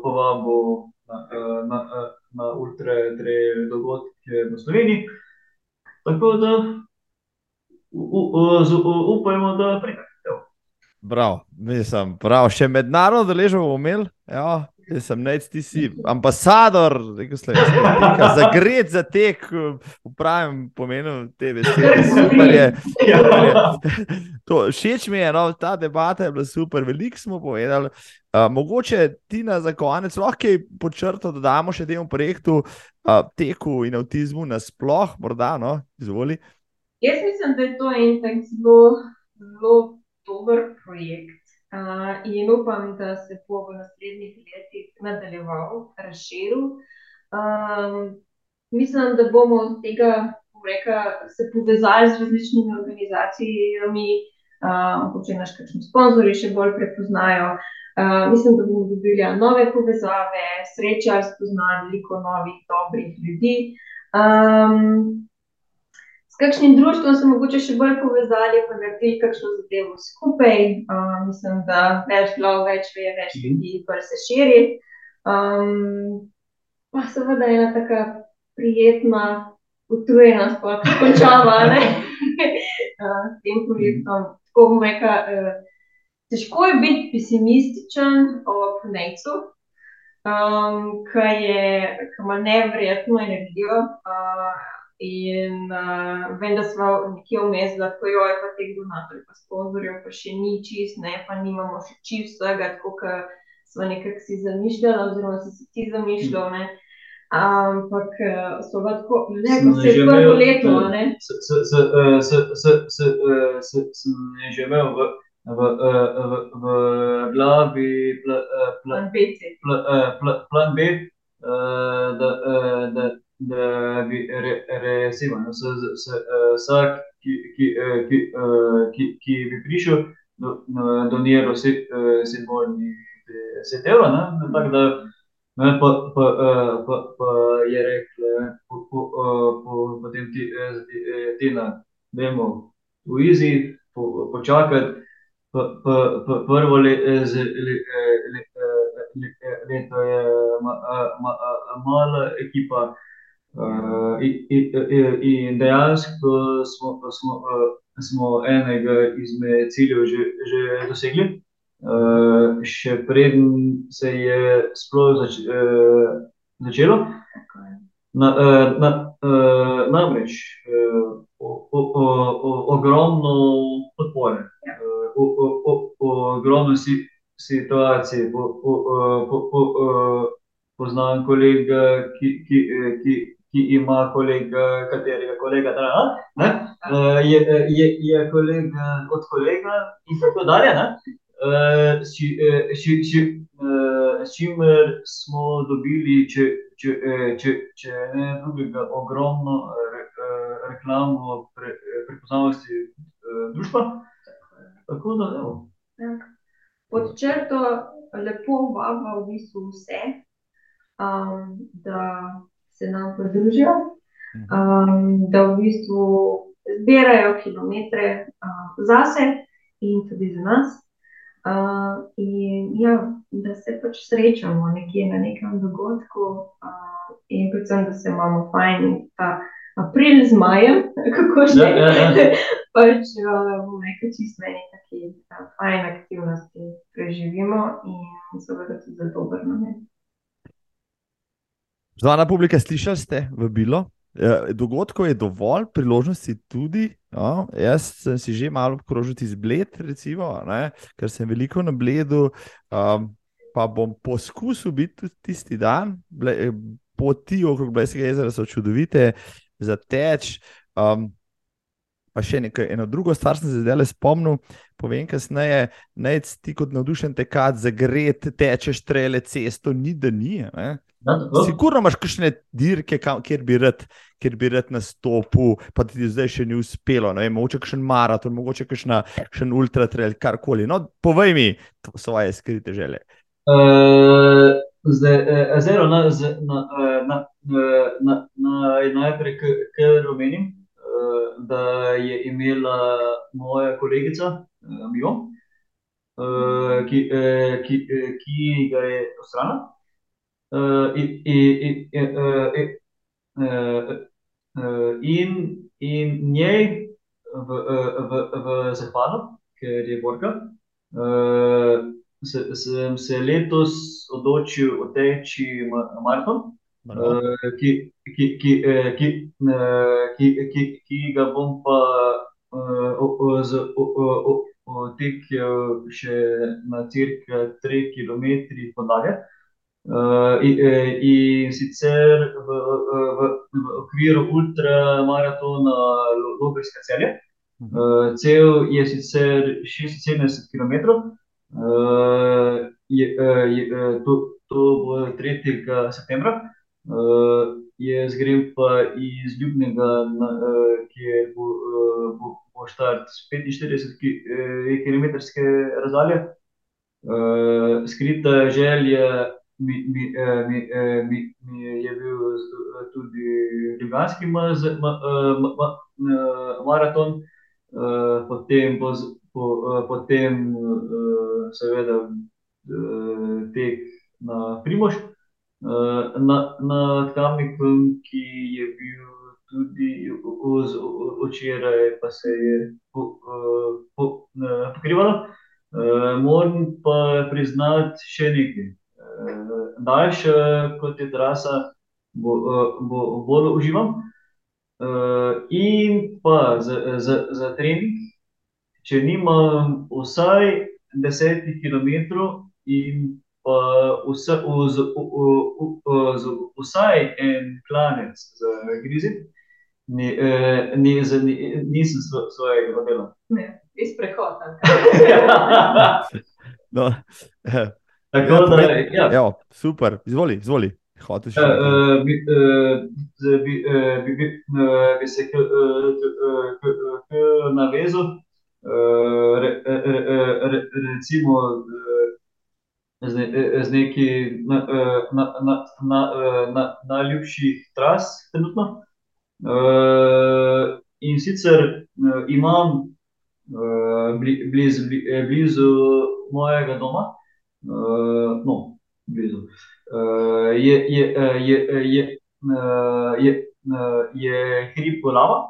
povabil na, na, na ultra trail dogodke v Sloveniji. Tako da upajmo, da evo. Bravo, mislim, prav, še mednarodno udeležbo bomo imeli, ja, Jaz sem nec, ti si ambasador, rekel sem, za tek, v pravem pomenu te besede. Super je. To, všeč mi je, no, ta debata je bila super, veliko smo povedali. Uh, mogoče ti na za konec lahko počrto dodamo še temu projektu uh, teku in avtizmu nasploh, morda, no, izvoli. Jaz mislim, da je to en tak zelo, zelo dober projekt. Uh, in upam, da se bo v naslednjih letih nadaljeval, razširil. Um, mislim, da bomo od tega reka, se povezali z različnimi organizacijami, če uh, nas kakšni sponzorji še bolj prepoznajo. Uh, mislim, da bomo dobili nove povezave, srečali, spoznali veliko novih, dobrih ljudi. Um, kakšnim društvom se mogoče še bolj povezali, pa naredili kakšno zadevo skupaj. Uh, mislim, da več glav, več ve, več Mhm. ljudi, pa se širi. Um, pa seveda je ena taka prijetna, utrujenost, pa ko končava ne? uh, s tem projektom. Tako bom rekla, uh, težko je biti pesimističen ob Nejcu, um, ki je, ki ima neverjetno energijo. Uh, In uh, vem, da smo nekje vmes, da tako jo je pa teh donatorjev, pa sponzorjev, pa še ni čist, ne, pa nimamo še čist vsega, tako kot smo nekako si zamišljali, oziroma si si ti zamišljal, ne. Ampak uh, so pa tako, ne, ko se je prvo leto, ne. Eh, eh, sem že imel v, v, eh, v, v glavi pl, eh, pl, Plan BC. pl, eh, pl, plan B, eh, da, eh, da, da bi re, recimo, no, eh, vsak, eh, ki, eh, ki, bi prišel, do, na- doniral si, eh, simbolni deset evrov, ne, tako da Ne, pa, pa, eh, pa, pa je rekla, po, po, eh, po, potem ti, eh, eh, Tina, dajmo v Izi, po, počakati. Pa, pa, pa, prvo le, eh, z, le, eh, le, eh, le, eh, leto je ma, a- ma, a- mala ekipa. Uh, in, in, dejansko smo, smo, eh, smo enega izmed ciljev že, že dosegli. Uh, še preden se je sploh zač, uh, začelo. Na, uh, na, uh, namreč uh, o, o, o, ogromno podpore, Ja. uh, o, o, o, o, ogromno si, situacij. Po, po, po, po, uh, poznam kolega, ki, ki, ki, ki ima kolega, katerega kolega, da, ne, uh, je, je, je kolega od kolega in tako dalje. S, eh, eh, s čimer smo dobili, če, če, eh, če, če ne drugega, ogromno eh, re, eh, reklamo pre, eh, prepoznavnosti eh, družbe. Tako da, evo. Ja. Pod črto lepo vabimo v bistvu vse, um, da se nam pridružijo, um, da v bistvu zbirajo kilometre um, zase in tudi za nas. Uh, in ja, da se pač srečamo nekje na nekem dogodku, uh, in predvsem, da se imamo fajn in ta april z majem, kako že. Ja, ja, ja. pač uh, bom rekel, čist meni taki uh, fajn aktivnosti preživimo in seveda tudi za dober namen. Zvana publika, slišali ste vabilo? Eh, Dogodkov je dovolj, priložnosti tudi. No, jaz sem si že malo obkrožil iz Bled, recimo, ne, ker sem veliko na Bledu, um, pa bom poskusil biti tudi tisti dan. Ble, poti okrog Bleskega jezera so čudovite, za teč. Um, pa še nekaj, eno drugo stvar sem se zdaj le spomnil, povem kasneje, naj ti kot navdušen tekač za gred, tečeš trele cesto, ni da ni. Ne. Sigurno imaš kakšne dirke, kjer, bi rad, kjer bi rad nastopil, pa ti zdaj še ni uspelo. ne Vem, mogoče kakšen maraton, mogoče kakšna, kakšen ultratrail, karkoli. No, povej mi svoje skrite želje. Uh, zdaj, uh, zelo na, z- na, eh, na, eh, na, na, najprej, k- kar omenim, uh, da je imela moja kolegica uh, Mijo, uh, ki, uh, ki, uh, ki ga je postrana. Uh, in, in, in, uh, uh, uh, in, njej v, uh, v, v zahvalo, ker je borka. Uh, se, sem se letos odločil oteči maraton, ki, ki, ki, ki, ki, ki, ki ga bom pa otekel še na cirka tri kilometre podalje. In sicer v, v, v okviru ultramaratona Logarska celje. Cel je sicer šestinsedemdeset kilometrov. je, je, to, to bo tretjega septembra. jaz grem pa iz Ljubnega na, kjer bo, bo, bo štart s petinštirideset kilometrske razdalje. skrita želja mi, mi, mi, mi, mi je bil tudi Ljubljanski maraton. potem bo potem, seveda, tek na Primož, na, nad Kamnikom, ki je bil tudi včeraj pa se je pokrivalo. moram pa priznati še nekaj. Daljša, kot je trasa, bo, bo bolj uživam. in pa za, za, za trening, če nimam vsaj desetih kilometrov in pa vsaj en klanec za grizeti, ni, ni nisem svojega dela. Ne, ali kaj? No, Tako da, ja. Evo, super, izvoli, izvoli. Hotel si bi, zdaj bi, bi, bi, bi se ke, ke, ke navezal, recimo, z z nekaj na, na, na, na, na, najljubših tras trenutno. in sicer imam, blizu, blizu mojega doma, no, blizu, je, je, je, je, je, je hrib Polava.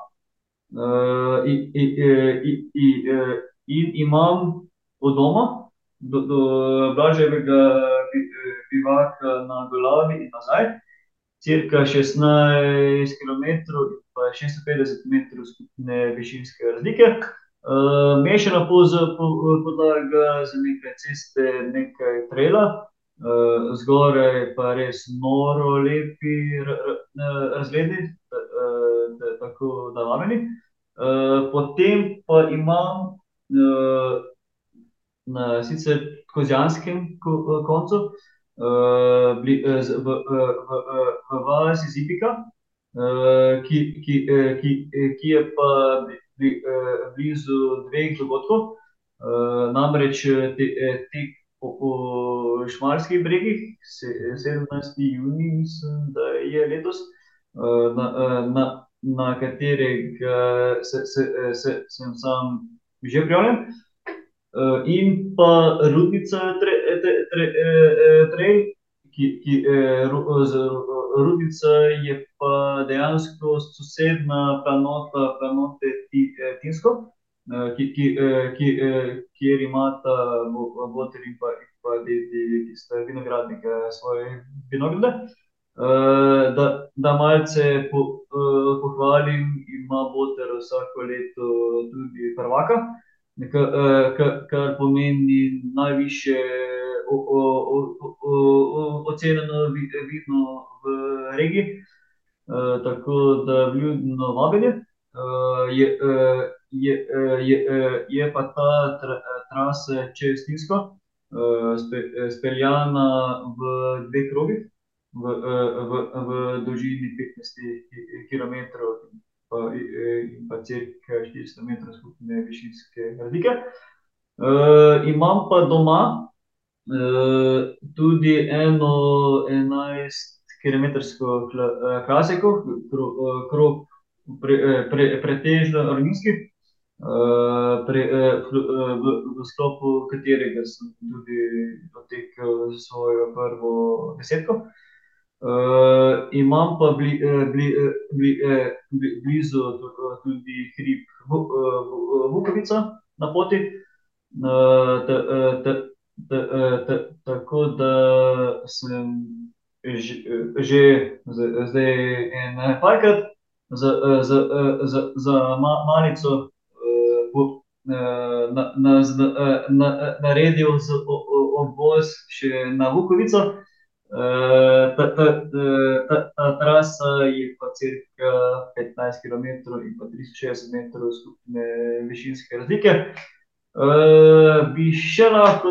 in, in, in imam od doma do, do Blaževega bivaka na Golabi in nazaj cirka šestnajst kilometrov pa šeststo petdeset metrov skupne višinske razlike. Mešana podlaga z nekaj ceste, nekaj traila. zgoraj pa res noro lepi razgledi, tako da vabljeni. potem pa imam, na sicer Kozjanskem koncu, z v, v, v vasi Zibika, ki, ki, ki, ki je pa blizu dveh dogodkov. namreč tek po, po Šmarskih bregih, sedemnajsti junij mislim, da je letos, na, na, na katerega se, se, se, sem sam že prijavljen. in pa Rudnica treil, ki, ki, Rudnica je pa dejansko sosednja planota planote Tinsko, ki, ki, ki, kjer imata boter in pa, pa dedi, ki sta vinogradnika, svoje vinograde. da, da malce pohvalim, ima boter vsako leto tudi prvaka, kar pomeni najvišje ocenjeno vino v regiji. tako da vljudno vabljeni. je, je, je, je pa ta trasa čez Tinsko, speljana v dveh krogih. V, v, v dolžini petnajstih kilometrov pa, in pa cirka štiristo metrov skupne višinske razlike. imam pa doma, tudi eno enajstkilometrsko klasiko, krog pretežno ravninski. v, v sklopu katerega sem tudi potekel svojo prvo desetko. Imam pa blizu tudi hrib Bukovica na poti. ta, eh, ta, tako da sem že, že zdaj en parkrat za, za, za, za ma- malico eh, eh, na, na, na, na, naredil z o- o- obvoz še na Vukovico. Ta, ta, ta, ta trasa je pa cirka 15 km in pa 360 metrov skupne višinske razlike. Uh, bi še lahko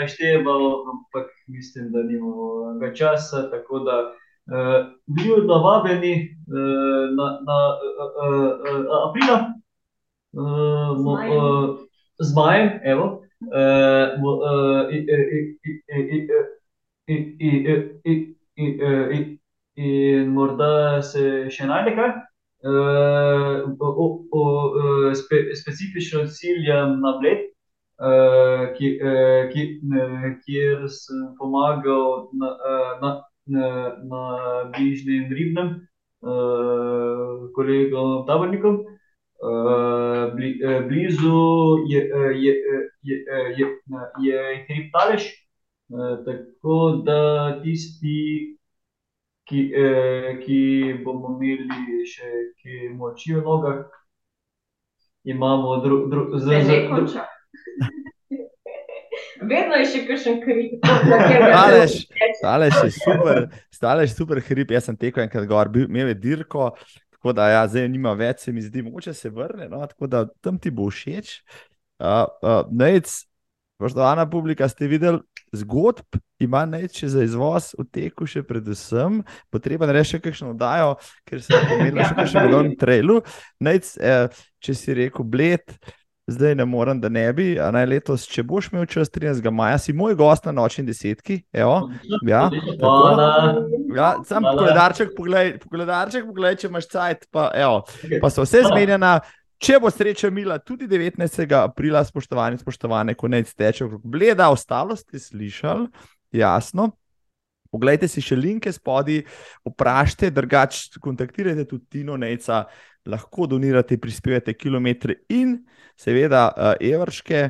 našteval, ampak mislim, da nimamo ga časa, tako da uh, vljudno vabljeni uh, na, na uh, uh, uh, aprila uh, uh, z majem, evo. Uh, uh, In e, e, e, morda se še najde kaj? specifično ciljam na Bled, ki, ki, kjer sem pomagal na, na, na, na bližnjem ribnem kolegom tabornikom. Blizu je, je, je, je, je, je hrib Taleš, tako da tisti, ki, eh, ki bomo imeli še kaj moči v nogah. Imamo drug, drug, z, z, konča. Vedno je še kakšen Aleš, teče. Stalež je super, stalež je super hrib. Jaz sem tekel enkrat gor, bil, imel je dirko, tako da ja, zdaj nima več, se mi zdi, mogoče se vrne, no, tako da tam ti bo všeč. Uh, uh, Nec, spoštovana publika, ste videli zgodb, ima neč za izvoz v teku še predvsem, potreben reči še kakšno oddajo, ker se je pomenilo še kakšen milijon trailu. Nec, eh, če si rekel bled, zdaj ne morem, da ne bi, a naj letos, če boš imel čas 13. maja, si moj gost na nočni desetki, evo, ja, Hvala. Ja, sam Hvala. koledarček, poglej, koledarček, poglej, če imaš cajt, pa, evo, pa so vse zmenjena. Če bo sreča mila tudi 19. aprila, spoštovani, spoštovane, konec teče okrog bleda, ostalo ste slišali, jasno. Poglejte si še linke spodaj, vprašajte, drugače kontaktirajte tudi Tino Nejca, lahko donirate, prispevate kilometre in seveda uh, evrške.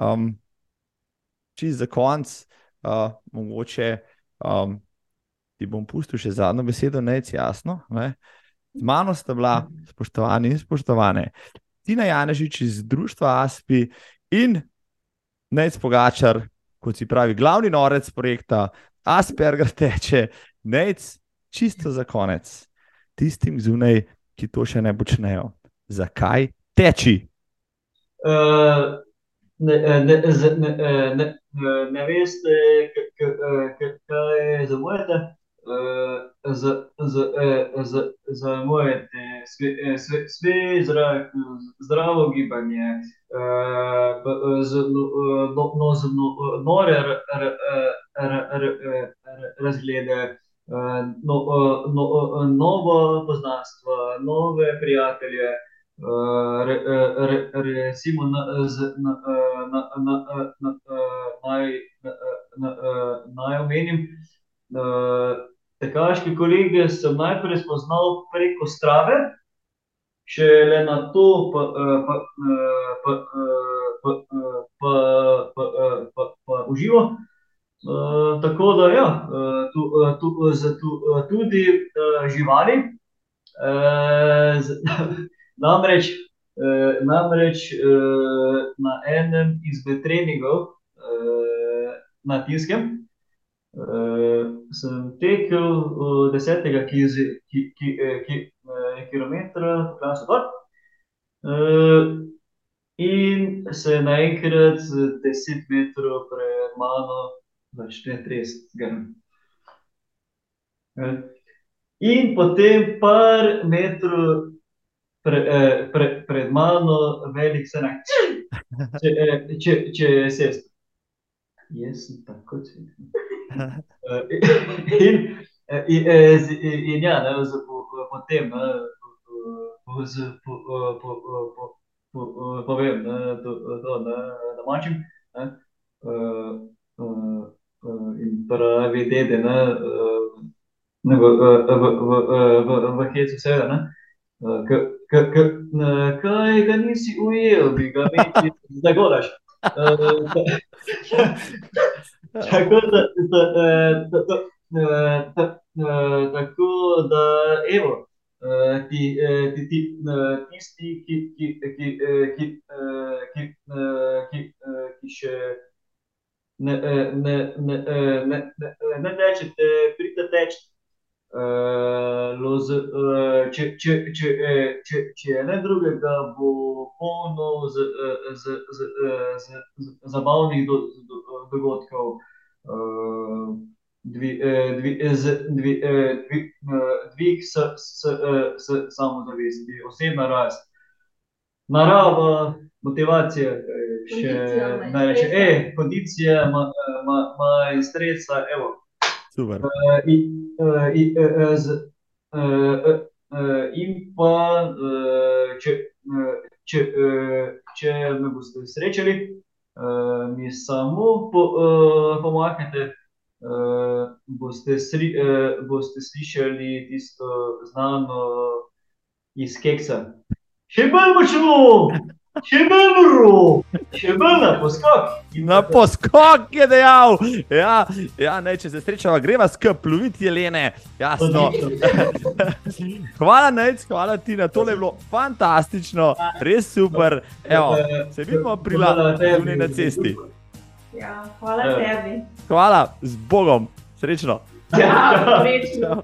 Um, Čez za konc, uh, mogoče um, ti bom pustil še zadnjo besedo, nec jasno. Ne? Z mano sta bila, spoštovani in spoštovane, Tina Janežič iz Društva Aspi in Nec Pogačar, kot si pravi, glavni norec projekta Asperger teče, Nec, čisto za konec, tistim zunaj, ki to še ne počnejo. Zakaj teči? Uh, ne, ne, z- ne, eh, ne, eh, ne veste, k- k- eh, k- kaj zamujate zamujate e, svež zrak, zdravo gibanje, nore razglede, novo poznanstvo, nove prijatelje. E, Recimo, e, naj omenim, da tekaške kolege sem najprej spoznal preko strave, šele na to pa, eh, pa, eh, pa, eh, pa, eh, pa, pa, eh, pa, pa uživo. Tako da, ja, eh, tu, eh, tu, tu, eh, tudi živali. Namreč, namreč na enem izmed treningov na Tiskem Eh, sem tekel eh, desetega eh, kilometra, Klansko dol. In se naenkrat deset metrov pred mano začne tresti grm. In potem par metrov pred mano velik srnak, če se jaz. Jaz sem tako cveten. Eh, In, eh, in, eh, z- in ja, ne, z, po, po- potem, ne, z, po, po, po, po, po, povem, ne, to, to, ne, domačim, ne, eh, eh, eh, in pravi dede, ne, eh, ne, v, v, v, v, v, v hecu seveda, ne, eh, k, k, k, ne, kaj ga nisi ujel, bi ga imel, zdaj golaš. Tako da, da, da, da, da, da, da, tako da, evo, ti, ti, ti, tisti, ki, ki, ki, ki, ki, ki, ki še ne, ne, ne, ne, ne, ne tečete, pridite teči. Loz, če, če, če, če, če ne drugega, bo polno z, z, z, z, z, zabavnih do, do, dogodkov. Dvi, dvi, z, dvi, dvi, dvig s, s, s samozavesti, osebna rast, narava, motivacija, še Kondicija, manj naj reče, stresa. e, kondicija, ma- ma- manj stresa, evo. Super. Uh, in, uh, in, uh, z, uh, uh, in pa, uh, če, uh, če, uh, če me boste srečali, uh, mi samo po, uh, pomahajte, uh, boste, sri, uh, boste slišali tisto znano iz keksa. Še bolj močno, še bolj noro, še bolj na poskok. Na poskok je dejal. Ja, ja, ne, če se srečava, greva skupaj ploviti, Jelene. Jasno. Hvala, Nec, hvala ti na tole, je bilo fantastično, res super. Evo, se vidimo tebi. zunaj na cesti. Ja, hvala Ja. tebi. Hvala, z Bogom, srečno. Čau, srečno.